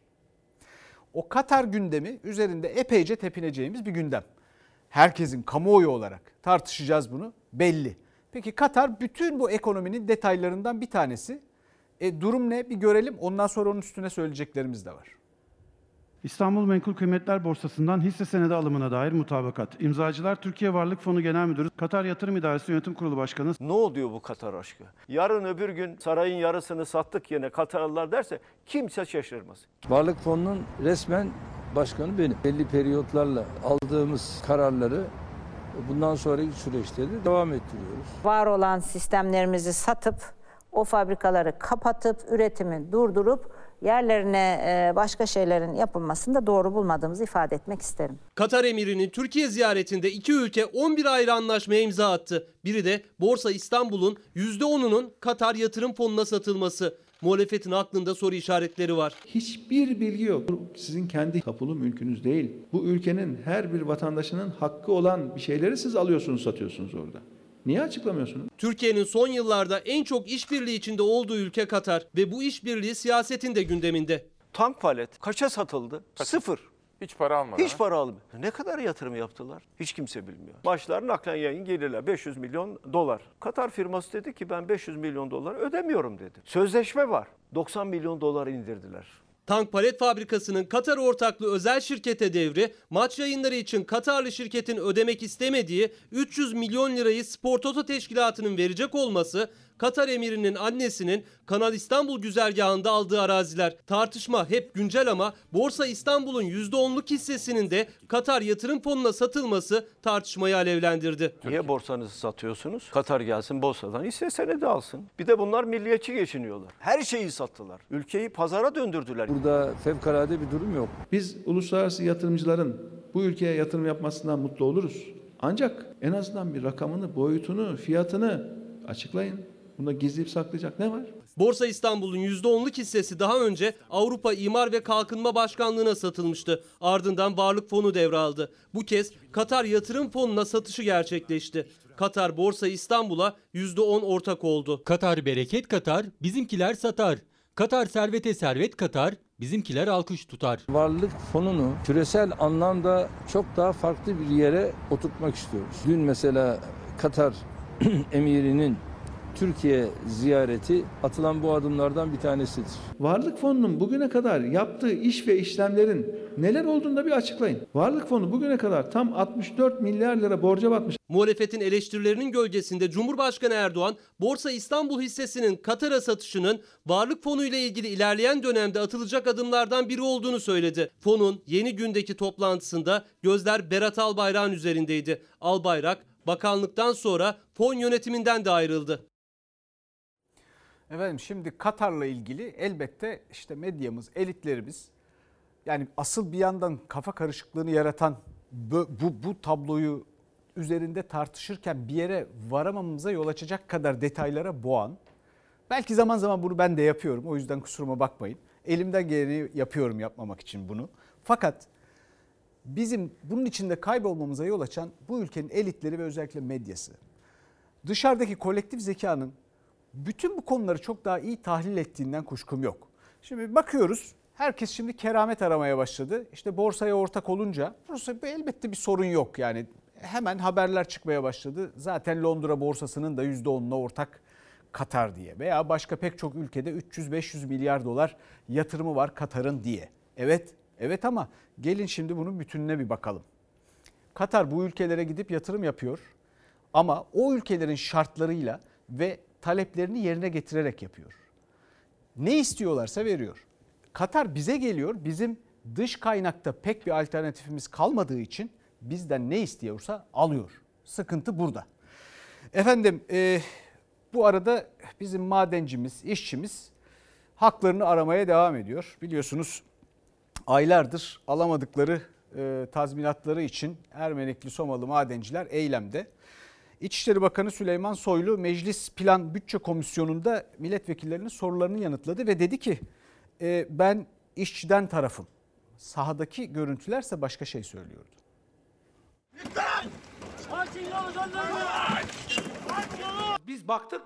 O Katar gündemi üzerinde epeyce tepineceğimiz bir gündem. Herkesin kamuoyu olarak tartışacağız bunu belli. Peki Katar bütün bu ekonominin detaylarından bir tanesi. E, durum ne bir görelim ondan sonra onun üstüne söyleyeceklerimiz de var. İstanbul Menkul Kıymetler Borsası'ndan hisse senedi alımına dair mutabakat. İmzacılar Türkiye Varlık Fonu Genel Müdürü, Katar Yatırım İdaresi Yönetim Kurulu Başkanı. Ne oluyor bu Katar aşkı? Yarın öbür gün sarayın yarısını sattık yine Katarlılar derse kimse şaşırmaz. Varlık fonunun resmen başkanı benim. Belli periyotlarla aldığımız kararları bundan sonraki süreçte de devam ettiriyoruz. Var olan sistemlerimizi satıp o fabrikaları kapatıp üretimi durdurup yerlerine e, başka şeylerin yapılmasını da doğru bulmadığımızı ifade etmek isterim. Katar emirinin Türkiye ziyaretinde iki ülke 11 ayrı anlaşmaya imza attı. Biri de Borsa İstanbul'un %10'unun Katar yatırım fonuna satılması. Muhalefetin aklında soru işaretleri var. Hiçbir bilgi yok. Sizin kendi kapulu mülkünüz değil. Bu ülkenin her bir vatandaşının hakkı olan bir şeyleri siz alıyorsunuz, satıyorsunuz orada. Niye açıklamıyorsunuz? Türkiye'nin son yıllarda en çok işbirliği içinde olduğu ülke Katar ve bu işbirliği siyasetin de gündeminde. Tank palet kaça satıldı? Sıfır. Hiç para almadan. Hiç para almıyor. Ne kadar yatırım yaptılar? Hiç kimse bilmiyor. Başlar naklen yayın gelirler 500 milyon dolar. Katar firması dedi ki ben 500 milyon dolar ödemiyorum dedi. Sözleşme var. 90 milyon dolar indirdiler. Tank palet fabrikasının Katar ortaklı özel şirkete devri, maç yayınları için Katarlı şirketin ödemek istemediği 300 milyon lirayı Spor Toto teşkilatının verecek olması, Katar emirinin annesinin Kanal İstanbul güzergahında aldığı araziler. Tartışma hep güncel ama Borsa İstanbul'un %10'luk hissesinin de Katar yatırım fonuna satılması tartışmayı alevlendirdi. Niye borsanızı satıyorsunuz? Katar gelsin borsadan hisse senedi alsın. Bir de bunlar milliyetçi geçiniyorlar. Her şeyi sattılar. Ülkeyi pazara döndürdüler. Burada fevkalade bir durum yok. Biz uluslararası yatırımcıların bu ülkeye yatırım yapmasından mutlu oluruz. Ancak en azından bir rakamını, boyutunu, fiyatını açıklayın. Bunda gizleyip saklayacak ne var? Borsa İstanbul'un %10'luk hissesi daha önce Avrupa İmar ve Kalkınma Başkanlığı'na satılmıştı. Ardından Varlık Fonu devraldı. Bu kez Katar Yatırım Fonu'na satışı gerçekleşti. Katar Borsa İstanbul'a %10 ortak oldu. Katar bereket katar, bizimkiler satar. Katar servete servet katar, bizimkiler alkış tutar. Varlık fonunu küresel anlamda çok daha farklı bir yere oturtmak istiyoruz. Dün mesela Katar emirinin Türkiye ziyareti atılan bu adımlardan bir tanesidir. Varlık fonunun bugüne kadar yaptığı iş ve işlemlerin neler olduğunu da bir açıklayın. Varlık fonu bugüne kadar tam 64 milyar lira borca batmış. Muhalefetin eleştirilerinin gölgesinde Cumhurbaşkanı Erdoğan, Borsa İstanbul hissesinin Katar'a satışının Varlık Fonu ile ilgili ilerleyen dönemde atılacak adımlardan biri olduğunu söyledi. Fonun yeni gündeki toplantısında gözler Berat Albayrak'ın üzerindeydi. Albayrak, bakanlıktan sonra fon yönetiminden de ayrıldı. Efendim şimdi Katar'la ilgili elbette işte medyamız, elitlerimiz yani asıl bir yandan kafa karışıklığını yaratan bu, bu, bu tabloyu üzerinde tartışırken bir yere varamamamıza yol açacak kadar detaylara boğan. Belki zaman zaman bunu ben de yapıyorum o yüzden kusuruma bakmayın. Elimden geleni yapıyorum yapmamak için bunu. Fakat bizim bunun içinde kaybolmamıza yol açan bu ülkenin elitleri ve özellikle medyası. Dışarıdaki kolektif zekanın bütün bu konuları çok daha iyi tahlil ettiğinden kuşkum yok. Şimdi bakıyoruz herkes şimdi keramet aramaya başladı. İşte borsaya ortak olunca borsa elbette bir sorun yok yani. Hemen haberler çıkmaya başladı. Zaten Londra borsasının da %10'una ortak Katar diye veya başka pek çok ülkede 300-500 milyar dolar yatırımı var Katar'ın diye. Evet, evet ama gelin şimdi bunun bütününe bir bakalım. Katar bu ülkelere gidip yatırım yapıyor ama o ülkelerin şartlarıyla ve taleplerini yerine getirerek yapıyor. Ne istiyorlarsa veriyor. Katar bize geliyor. Bizim dış kaynakta pek bir alternatifimiz kalmadığı için bizden ne istiyorsa alıyor. Sıkıntı burada. Efendim e, bu arada bizim madencimiz, işçimiz haklarını aramaya devam ediyor. Biliyorsunuz aylardır alamadıkları e, tazminatları için Ermenekli Somalı madenciler eylemde. İçişleri Bakanı Süleyman Soylu Meclis Plan Bütçe Komisyonu'nda milletvekillerinin sorularını yanıtladı ve dedi ki e, ben işçiden tarafım. Sahadaki görüntülerse başka şey söylüyordu. Biz baktık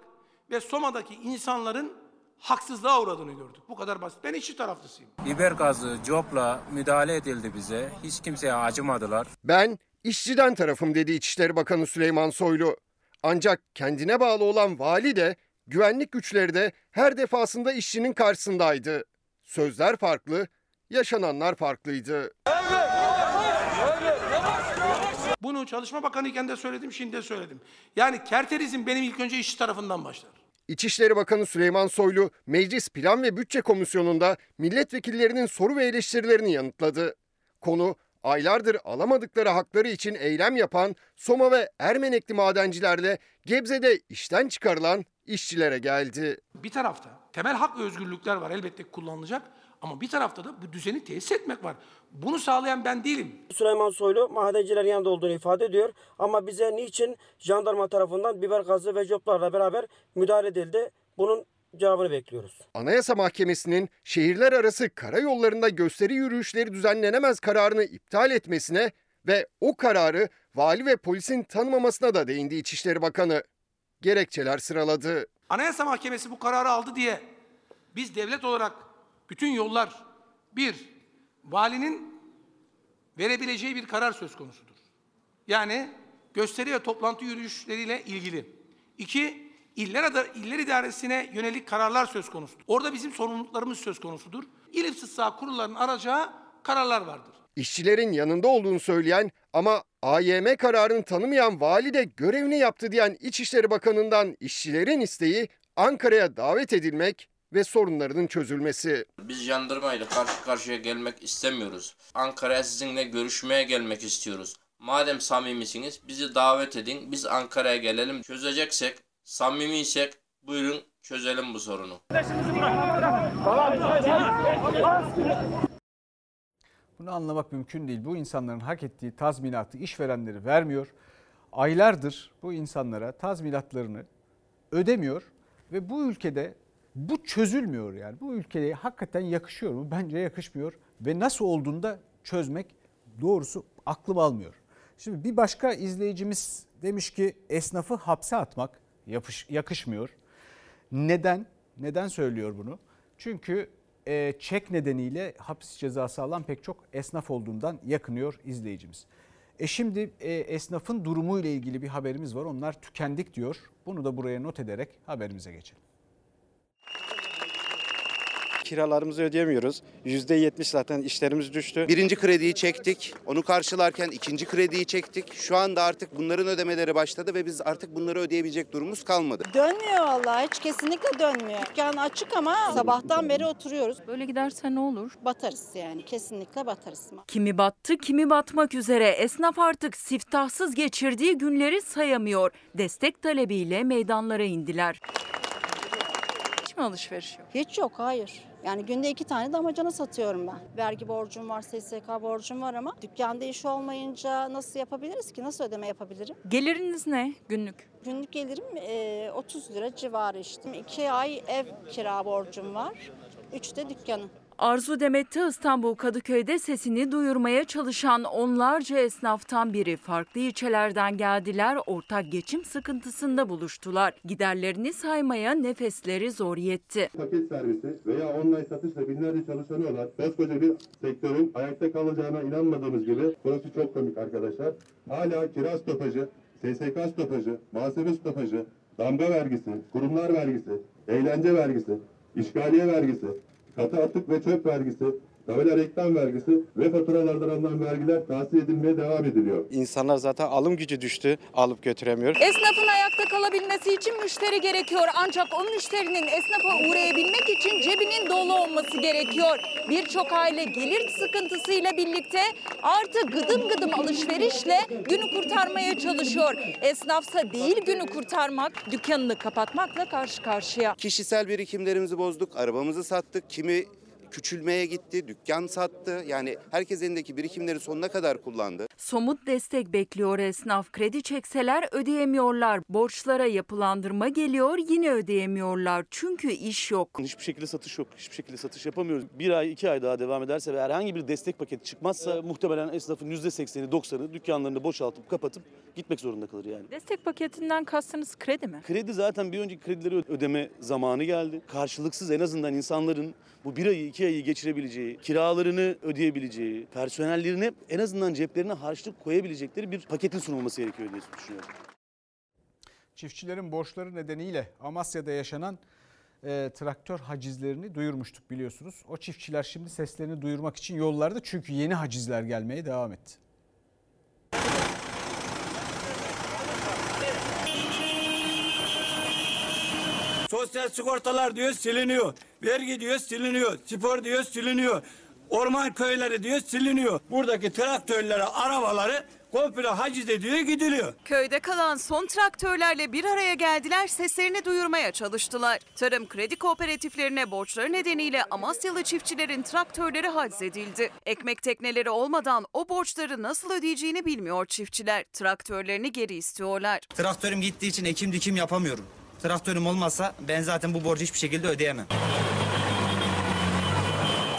ve Soma'daki insanların haksızlığa uğradığını gördük. Bu kadar basit. Ben işçi taraflısıyım. Biber gazı, copla müdahale edildi bize. Hiç kimseye acımadılar. Ben işçiden tarafım dedi İçişleri Bakanı Süleyman Soylu. Ancak kendine bağlı olan vali de güvenlik güçleri de her defasında işçinin karşısındaydı. Sözler farklı, yaşananlar farklıydı. Bunu Çalışma Bakanı iken de söyledim, şimdi de söyledim. Yani kerterizm benim ilk önce işçi tarafından başlar. İçişleri Bakanı Süleyman Soylu, Meclis Plan ve Bütçe Komisyonu'nda milletvekillerinin soru ve eleştirilerini yanıtladı. Konu aylardır alamadıkları hakları için eylem yapan Soma ve Ermenekli madencilerle Gebze'de işten çıkarılan işçilere geldi. Bir tarafta temel hak ve özgürlükler var elbette kullanılacak. Ama bir tarafta da bu düzeni tesis etmek var. Bunu sağlayan ben değilim. Süleyman Soylu madencilerin yanında olduğunu ifade ediyor. Ama bize niçin jandarma tarafından biber gazı ve coplarla beraber müdahale edildi? Bunun cevabını bekliyoruz. Anayasa Mahkemesi'nin şehirler arası karayollarında gösteri yürüyüşleri düzenlenemez kararını iptal etmesine ve o kararı vali ve polisin tanımamasına da değindi İçişleri Bakanı. Gerekçeler sıraladı. Anayasa Mahkemesi bu kararı aldı diye biz devlet olarak bütün yollar bir, valinin verebileceği bir karar söz konusudur. Yani gösteri ve toplantı yürüyüşleriyle ilgili. İki, iller, iller idaresine yönelik kararlar söz konusudur. Orada bizim sorumluluklarımız söz konusudur. İl İstisna kurullarının aracağı kararlar vardır. İşçilerin yanında olduğunu söyleyen ama AYM kararını tanımayan vali de görevini yaptı diyen İçişleri Bakanı'ndan işçilerin isteği Ankara'ya davet edilmek ve sorunlarının çözülmesi. Biz jandarmayla karşı karşıya gelmek istemiyoruz. Ankara'ya sizinle görüşmeye gelmek istiyoruz. Madem samimisiniz bizi davet edin. Biz Ankara'ya gelelim. Çözeceksek, samimiysek buyurun çözelim bu sorunu. Bunu anlamak mümkün değil. Bu insanların hak ettiği tazminatı işverenleri vermiyor. Aylardır bu insanlara tazminatlarını ödemiyor ve bu ülkede bu çözülmüyor yani. Bu ülkeye hakikaten yakışıyor mu? Bence yakışmıyor ve nasıl olduğunu da çözmek doğrusu aklım almıyor. Şimdi bir başka izleyicimiz demiş ki esnafı hapse atmak yapış, yakışmıyor. Neden? Neden söylüyor bunu? Çünkü e, çek nedeniyle hapis cezası alan pek çok esnaf olduğundan yakınıyor izleyicimiz. E şimdi e, esnafın durumu ile ilgili bir haberimiz var. Onlar tükendik diyor. Bunu da buraya not ederek haberimize geçelim. Kiralarımızı ödeyemiyoruz. %70 zaten işlerimiz düştü. Birinci krediyi çektik. Onu karşılarken ikinci krediyi çektik. Şu anda artık bunların ödemeleri başladı ve biz artık bunları ödeyebilecek durumumuz kalmadı. Dönmüyor vallahi hiç kesinlikle dönmüyor. Dükkan açık ama sabahtan beri oturuyoruz. Böyle giderse ne olur? Batarız yani kesinlikle batarız. Kimi battı, kimi batmak üzere. Esnaf artık siftahsız geçirdiği günleri sayamıyor. Destek talebiyle meydanlara indiler. Hiç mi alışveriş yok? Hiç yok hayır. Yani günde iki tane damacana satıyorum ben. Vergi borcum var, SSK borcum var ama dükkanda iş olmayınca nasıl yapabiliriz ki? Nasıl ödeme yapabilirim? Geliriniz ne günlük? Günlük gelirim e, 30 lira civarı işte. İki ay ev kira borcum var. Üç de dükkanım. Arzu Demet'te İstanbul Kadıköy'de sesini duyurmaya çalışan onlarca esnaftan biri farklı ilçelerden geldiler, ortak geçim sıkıntısında buluştular. Giderlerini saymaya nefesleri zor yetti. paket servisi veya online satışla binlerce çalışanı olan koskoca bir sektörün ayakta kalacağına inanmadığımız gibi burası çok komik arkadaşlar. Hala kira stopajı, SSK stopajı, muhasebe stopajı, damga vergisi, kurumlar vergisi, eğlence vergisi, işgaliye vergisi, katı atık ve çöp vergisi, tabela reklam vergisi ve faturalardan alınan vergiler tahsil edilmeye devam ediliyor. İnsanlar zaten alım gücü düştü, alıp götüremiyor. Esnafın ayakta kalabilmesi için müşteri gerekiyor. Ancak o müşterinin esnafa uğrayabilmek için cebinin dolu olması gerekiyor. Birçok aile gelir sıkıntısıyla birlikte artı gıdım gıdım alışverişle günü kurtarmaya çalışıyor. Esnafsa değil günü kurtarmak, dükkanını kapatmakla karşı karşıya. Kişisel birikimlerimizi bozduk, arabamızı sattık, kimi küçülmeye gitti, dükkan sattı. Yani herkes elindeki birikimleri sonuna kadar kullandı. Somut destek bekliyor esnaf. Kredi çekseler ödeyemiyorlar. Borçlara yapılandırma geliyor yine ödeyemiyorlar. Çünkü iş yok. Hiçbir şekilde satış yok. Hiçbir şekilde satış yapamıyoruz. Bir ay, iki ay daha devam ederse ve herhangi bir destek paketi çıkmazsa muhtemelen esnafın %80'i, 90'ı dükkanlarını boşaltıp kapatıp gitmek zorunda kalır yani. Destek paketinden kastınız kredi mi? Kredi zaten bir önceki kredileri ödeme zamanı geldi. Karşılıksız en azından insanların bu bir ayı iki ayı geçirebileceği, kiralarını ödeyebileceği, personellerine en azından ceplerine harçlık koyabilecekleri bir paketin sunulması gerekiyor diye düşünüyorum. Çiftçilerin borçları nedeniyle Amasya'da yaşanan e, traktör hacizlerini duyurmuştuk biliyorsunuz. O çiftçiler şimdi seslerini duyurmak için yollarda çünkü yeni hacizler gelmeye devam etti. Sosyal sigortalar diyor siliniyor. Vergi diyor siliniyor. Spor diyor siliniyor. Orman köyleri diyor siliniyor. Buradaki traktörleri, arabaları komple haciz ediyor gidiliyor. Köyde kalan son traktörlerle bir araya geldiler, seslerini duyurmaya çalıştılar. Tarım kredi kooperatiflerine borçları nedeniyle Amasyalı çiftçilerin traktörleri haciz edildi. Ekmek tekneleri olmadan o borçları nasıl ödeyeceğini bilmiyor çiftçiler. Traktörlerini geri istiyorlar. Traktörüm gittiği için ekim dikim yapamıyorum. Traktörüm olmazsa ben zaten bu borcu hiçbir şekilde ödeyemem.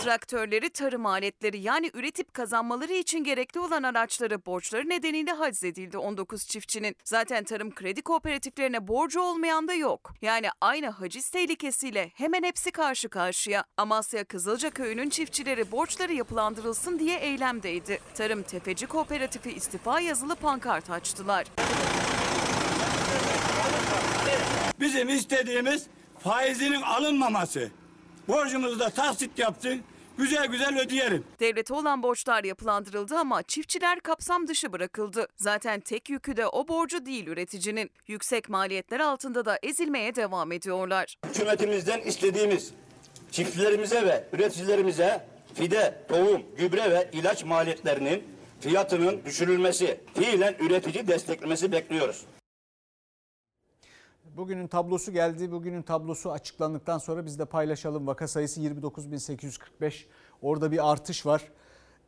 Traktörleri, tarım aletleri yani üretip kazanmaları için gerekli olan araçları borçları nedeniyle haciz edildi 19 çiftçinin. Zaten tarım kredi kooperatiflerine borcu olmayan da yok. Yani aynı haciz tehlikesiyle hemen hepsi karşı karşıya. Amasya Kızılca Köyü'nün çiftçileri borçları yapılandırılsın diye eylemdeydi. Tarım Tefeci Kooperatifi istifa yazılı pankart açtılar. Bizim istediğimiz faizinin alınmaması. Borcumuzu da taksit yapsın, güzel güzel ödeyelim. Devlete olan borçlar yapılandırıldı ama çiftçiler kapsam dışı bırakıldı. Zaten tek yükü de o borcu değil üreticinin. Yüksek maliyetler altında da ezilmeye devam ediyorlar. Hükümetimizden istediğimiz çiftçilerimize ve üreticilerimize fide, tohum, gübre ve ilaç maliyetlerinin fiyatının düşürülmesi, fiilen üretici desteklemesi bekliyoruz. Bugünün tablosu geldi. Bugünün tablosu açıklandıktan sonra biz de paylaşalım. Vaka sayısı 29.845. Orada bir artış var.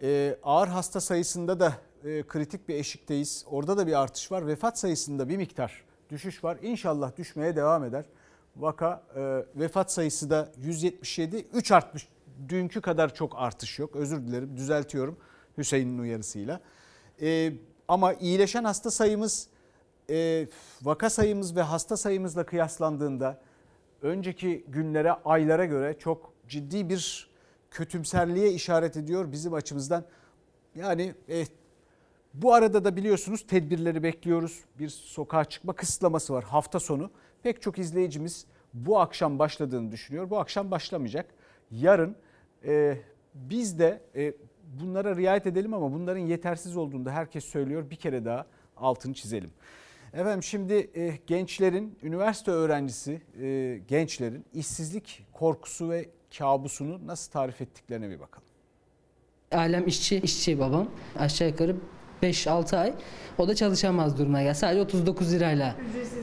Ee, ağır hasta sayısında da e, kritik bir eşikteyiz. Orada da bir artış var. Vefat sayısında bir miktar düşüş var. İnşallah düşmeye devam eder. Vaka e, vefat sayısı da 177. 3 artmış. Dünkü kadar çok artış yok. Özür dilerim düzeltiyorum Hüseyin'in uyarısıyla. E, ama iyileşen hasta sayımız e, vaka sayımız ve hasta sayımızla kıyaslandığında önceki günlere, aylara göre çok ciddi bir kötümserliğe işaret ediyor bizim açımızdan. Yani e, bu arada da biliyorsunuz tedbirleri bekliyoruz. Bir sokağa çıkma kısıtlaması var hafta sonu. Pek çok izleyicimiz bu akşam başladığını düşünüyor. Bu akşam başlamayacak. Yarın e, biz de e, bunlara riayet edelim ama bunların yetersiz olduğunu da herkes söylüyor. Bir kere daha altını çizelim. Efendim şimdi e, gençlerin, üniversite öğrencisi e, gençlerin işsizlik korkusu ve kabusunu nasıl tarif ettiklerine bir bakalım. Ailem işçi, işçi babam. Aşağı yukarı 5-6 ay o da çalışamaz duruma geldi. Sadece 39 lirayla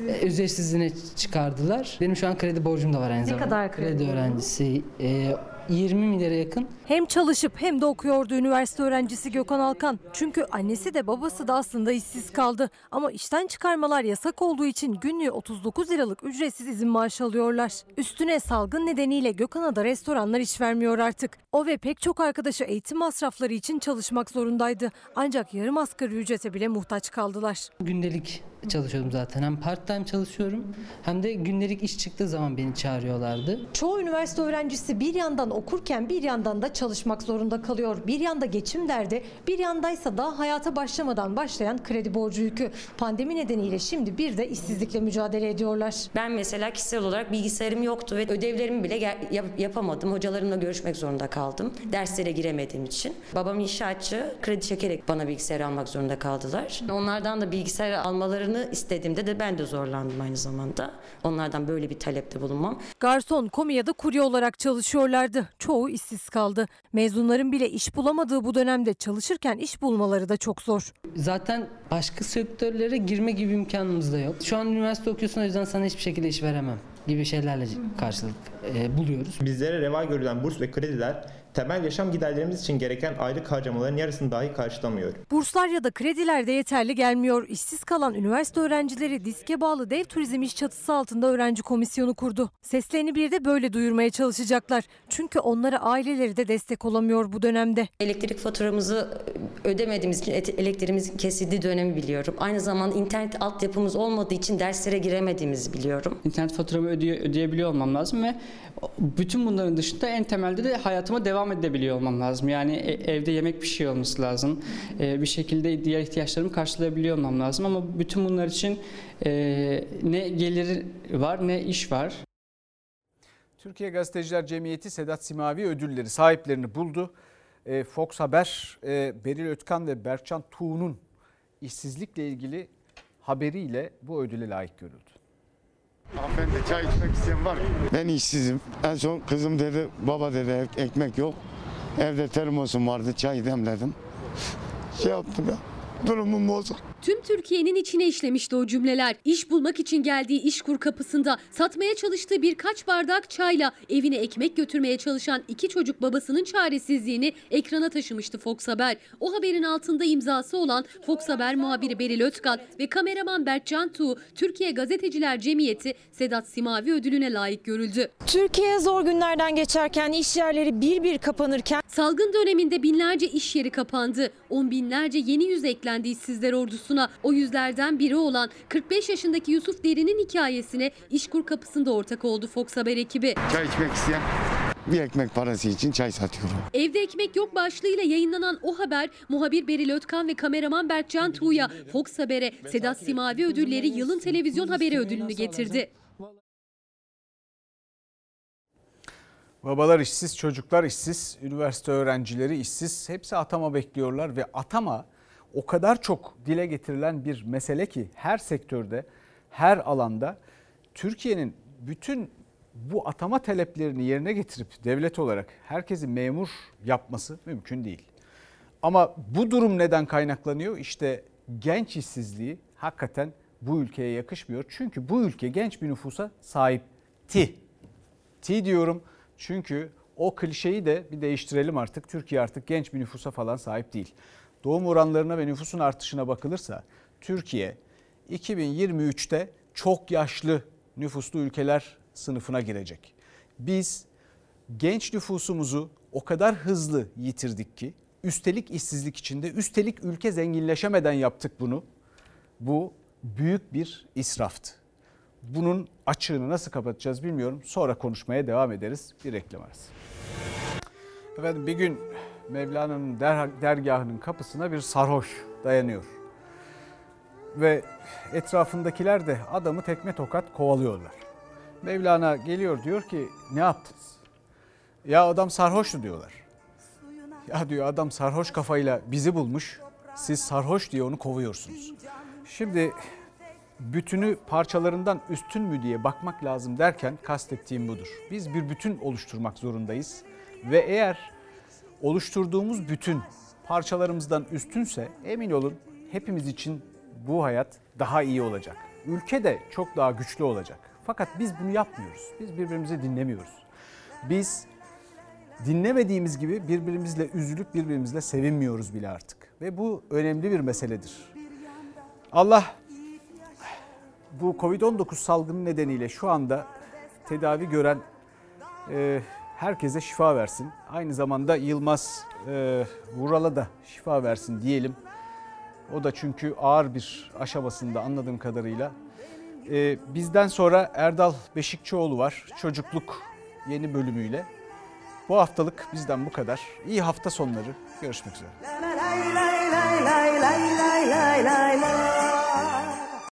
e, ücretsizliğine çıkardılar. Benim şu an kredi borcum da var aynı Ne zamanda. kadar kredi borcunuz? öğrencisi. e, 20 milyara yakın Hem çalışıp hem de okuyordu üniversite öğrencisi Gökhan Alkan. Çünkü annesi de babası da aslında işsiz kaldı. Ama işten çıkarmalar yasak olduğu için günlüğü 39 liralık ücretsiz izin maaşı alıyorlar. Üstüne salgın nedeniyle Gökhan'a da restoranlar iş vermiyor artık. O ve pek çok arkadaşı eğitim masrafları için çalışmak zorundaydı. Ancak yarım asgari ücrete bile muhtaç kaldılar. gündelik çalışıyordum zaten. Hem part time çalışıyorum hem de gündelik iş çıktığı zaman beni çağırıyorlardı. Çoğu üniversite öğrencisi bir yandan okurken bir yandan da çalışmak zorunda kalıyor. Bir yanda geçim derdi, bir yandaysa daha hayata başlamadan başlayan kredi borcu yükü. Pandemi nedeniyle şimdi bir de işsizlikle mücadele ediyorlar. Ben mesela kişisel olarak bilgisayarım yoktu ve ödevlerimi bile yap- yapamadım. Hocalarımla görüşmek zorunda kaldım. Derslere giremediğim için. Babam inşaatçı. Kredi çekerek bana bilgisayar almak zorunda kaldılar. Onlardan da bilgisayar almalarını istediğimde de ben de zorlandım aynı zamanda. Onlardan böyle bir talepte bulunmam. Garson, komi ya da kurye olarak çalışıyorlardı. Çoğu işsiz kaldı. Mezunların bile iş bulamadığı bu dönemde çalışırken iş bulmaları da çok zor. Zaten başka sektörlere girme gibi imkanımız da yok. Şu an üniversite okuyorsun o yüzden sana hiçbir şekilde iş veremem gibi şeylerle karşılık e, buluyoruz. Bizlere reva görülen burs ve krediler temel yaşam giderlerimiz için gereken aylık harcamaların yarısını dahi karşılamıyor. Burslar ya da krediler de yeterli gelmiyor. İşsiz kalan üniversite öğrencileri diske bağlı dev turizm iş çatısı altında öğrenci komisyonu kurdu. Seslerini bir de böyle duyurmaya çalışacaklar. Çünkü onlara aileleri de destek olamıyor bu dönemde. Elektrik faturamızı ödemediğimiz için elektriğimizin kesildiği dönemi biliyorum. Aynı zamanda internet altyapımız olmadığı için derslere giremediğimizi biliyorum. İnternet faturamı ödeye- ödeyebiliyor olmam lazım ve bütün bunların dışında en temelde de hayatıma devam edebiliyor olmam lazım. Yani e- evde yemek pişiyor olması lazım. E, bir şekilde diğer ihtiyaçlarımı karşılayabiliyor olmam lazım ama bütün bunlar için e, ne gelir var ne iş var. Türkiye Gazeteciler Cemiyeti Sedat Simavi ödülleri sahiplerini buldu. Fox Haber, Beril Ötkan ve Berkcan Tuğ'un işsizlikle ilgili haberiyle bu ödüle layık görüldü. Hanımefendi çay içmek isteyen var mı? Ben işsizim. En son kızım dedi baba dedi "ev- ekmek yok. Evde termosum vardı çay demledim. Şey yaptım ya. Durumum bozuk. Tüm Türkiye'nin içine işlemişti o cümleler. İş bulmak için geldiği işkur kapısında satmaya çalıştığı birkaç bardak çayla evine ekmek götürmeye çalışan iki çocuk babasının çaresizliğini ekrana taşımıştı Fox Haber. O haberin altında imzası olan Fox Haber muhabiri Beril Ötkan ve kameraman Berkcan Tuğ, Türkiye Gazeteciler Cemiyeti Sedat Simavi ödülüne layık görüldü. Türkiye zor günlerden geçerken iş yerleri bir bir kapanırken Salgın döneminde binlerce iş yeri kapandı. On binlerce yeni yüz eklendi işsizler ordusuna. O yüzlerden biri olan 45 yaşındaki Yusuf Derin'in hikayesine İşkur kapısında ortak oldu Fox Haber ekibi. Çay içmek isteyen bir ekmek parası için çay satıyorum. Evde ekmek yok başlığıyla yayınlanan o haber muhabir Beril Ötkan ve kameraman Berkcan Tuğ'ya Fox Haber'e Sedat Simavi ödülleri yılın televizyon haberi ödülünü getirdi. Babalar işsiz, çocuklar işsiz, üniversite öğrencileri işsiz. Hepsi atama bekliyorlar ve atama o kadar çok dile getirilen bir mesele ki her sektörde, her alanda Türkiye'nin bütün bu atama taleplerini yerine getirip devlet olarak herkesi memur yapması mümkün değil. Ama bu durum neden kaynaklanıyor? İşte genç işsizliği hakikaten bu ülkeye yakışmıyor. Çünkü bu ülke genç bir nüfusa sahipti. Ti diyorum çünkü o klişeyi de bir değiştirelim artık. Türkiye artık genç bir nüfusa falan sahip değil. Doğum oranlarına ve nüfusun artışına bakılırsa Türkiye 2023'te çok yaşlı nüfuslu ülkeler sınıfına girecek. Biz genç nüfusumuzu o kadar hızlı yitirdik ki üstelik işsizlik içinde üstelik ülke zenginleşemeden yaptık bunu. Bu büyük bir israftı. Bunun açığını nasıl kapatacağız bilmiyorum. Sonra konuşmaya devam ederiz. Bir reklam arası. Efendim bir gün Mevlana'nın der- dergahının kapısına bir sarhoş dayanıyor. Ve etrafındakiler de adamı tekme tokat kovalıyorlar. Mevlana geliyor diyor ki ne yaptınız? Ya adam sarhoştu diyorlar. Ya diyor adam sarhoş kafayla bizi bulmuş. Siz sarhoş diye onu kovuyorsunuz. Şimdi bütünü parçalarından üstün mü diye bakmak lazım derken kastettiğim budur. Biz bir bütün oluşturmak zorundayız ve eğer oluşturduğumuz bütün parçalarımızdan üstünse emin olun hepimiz için bu hayat daha iyi olacak. Ülke de çok daha güçlü olacak. Fakat biz bunu yapmıyoruz. Biz birbirimizi dinlemiyoruz. Biz dinlemediğimiz gibi birbirimizle üzülüp birbirimizle sevinmiyoruz bile artık. Ve bu önemli bir meseledir. Allah bu Covid-19 salgını nedeniyle şu anda tedavi gören e, herkese şifa versin. Aynı zamanda Yılmaz e, Vural'a da şifa versin diyelim. O da çünkü ağır bir aşamasında anladığım kadarıyla. E, bizden sonra Erdal Beşikçioğlu var. Çocukluk yeni bölümüyle. Bu haftalık bizden bu kadar. İyi hafta sonları. Görüşmek üzere.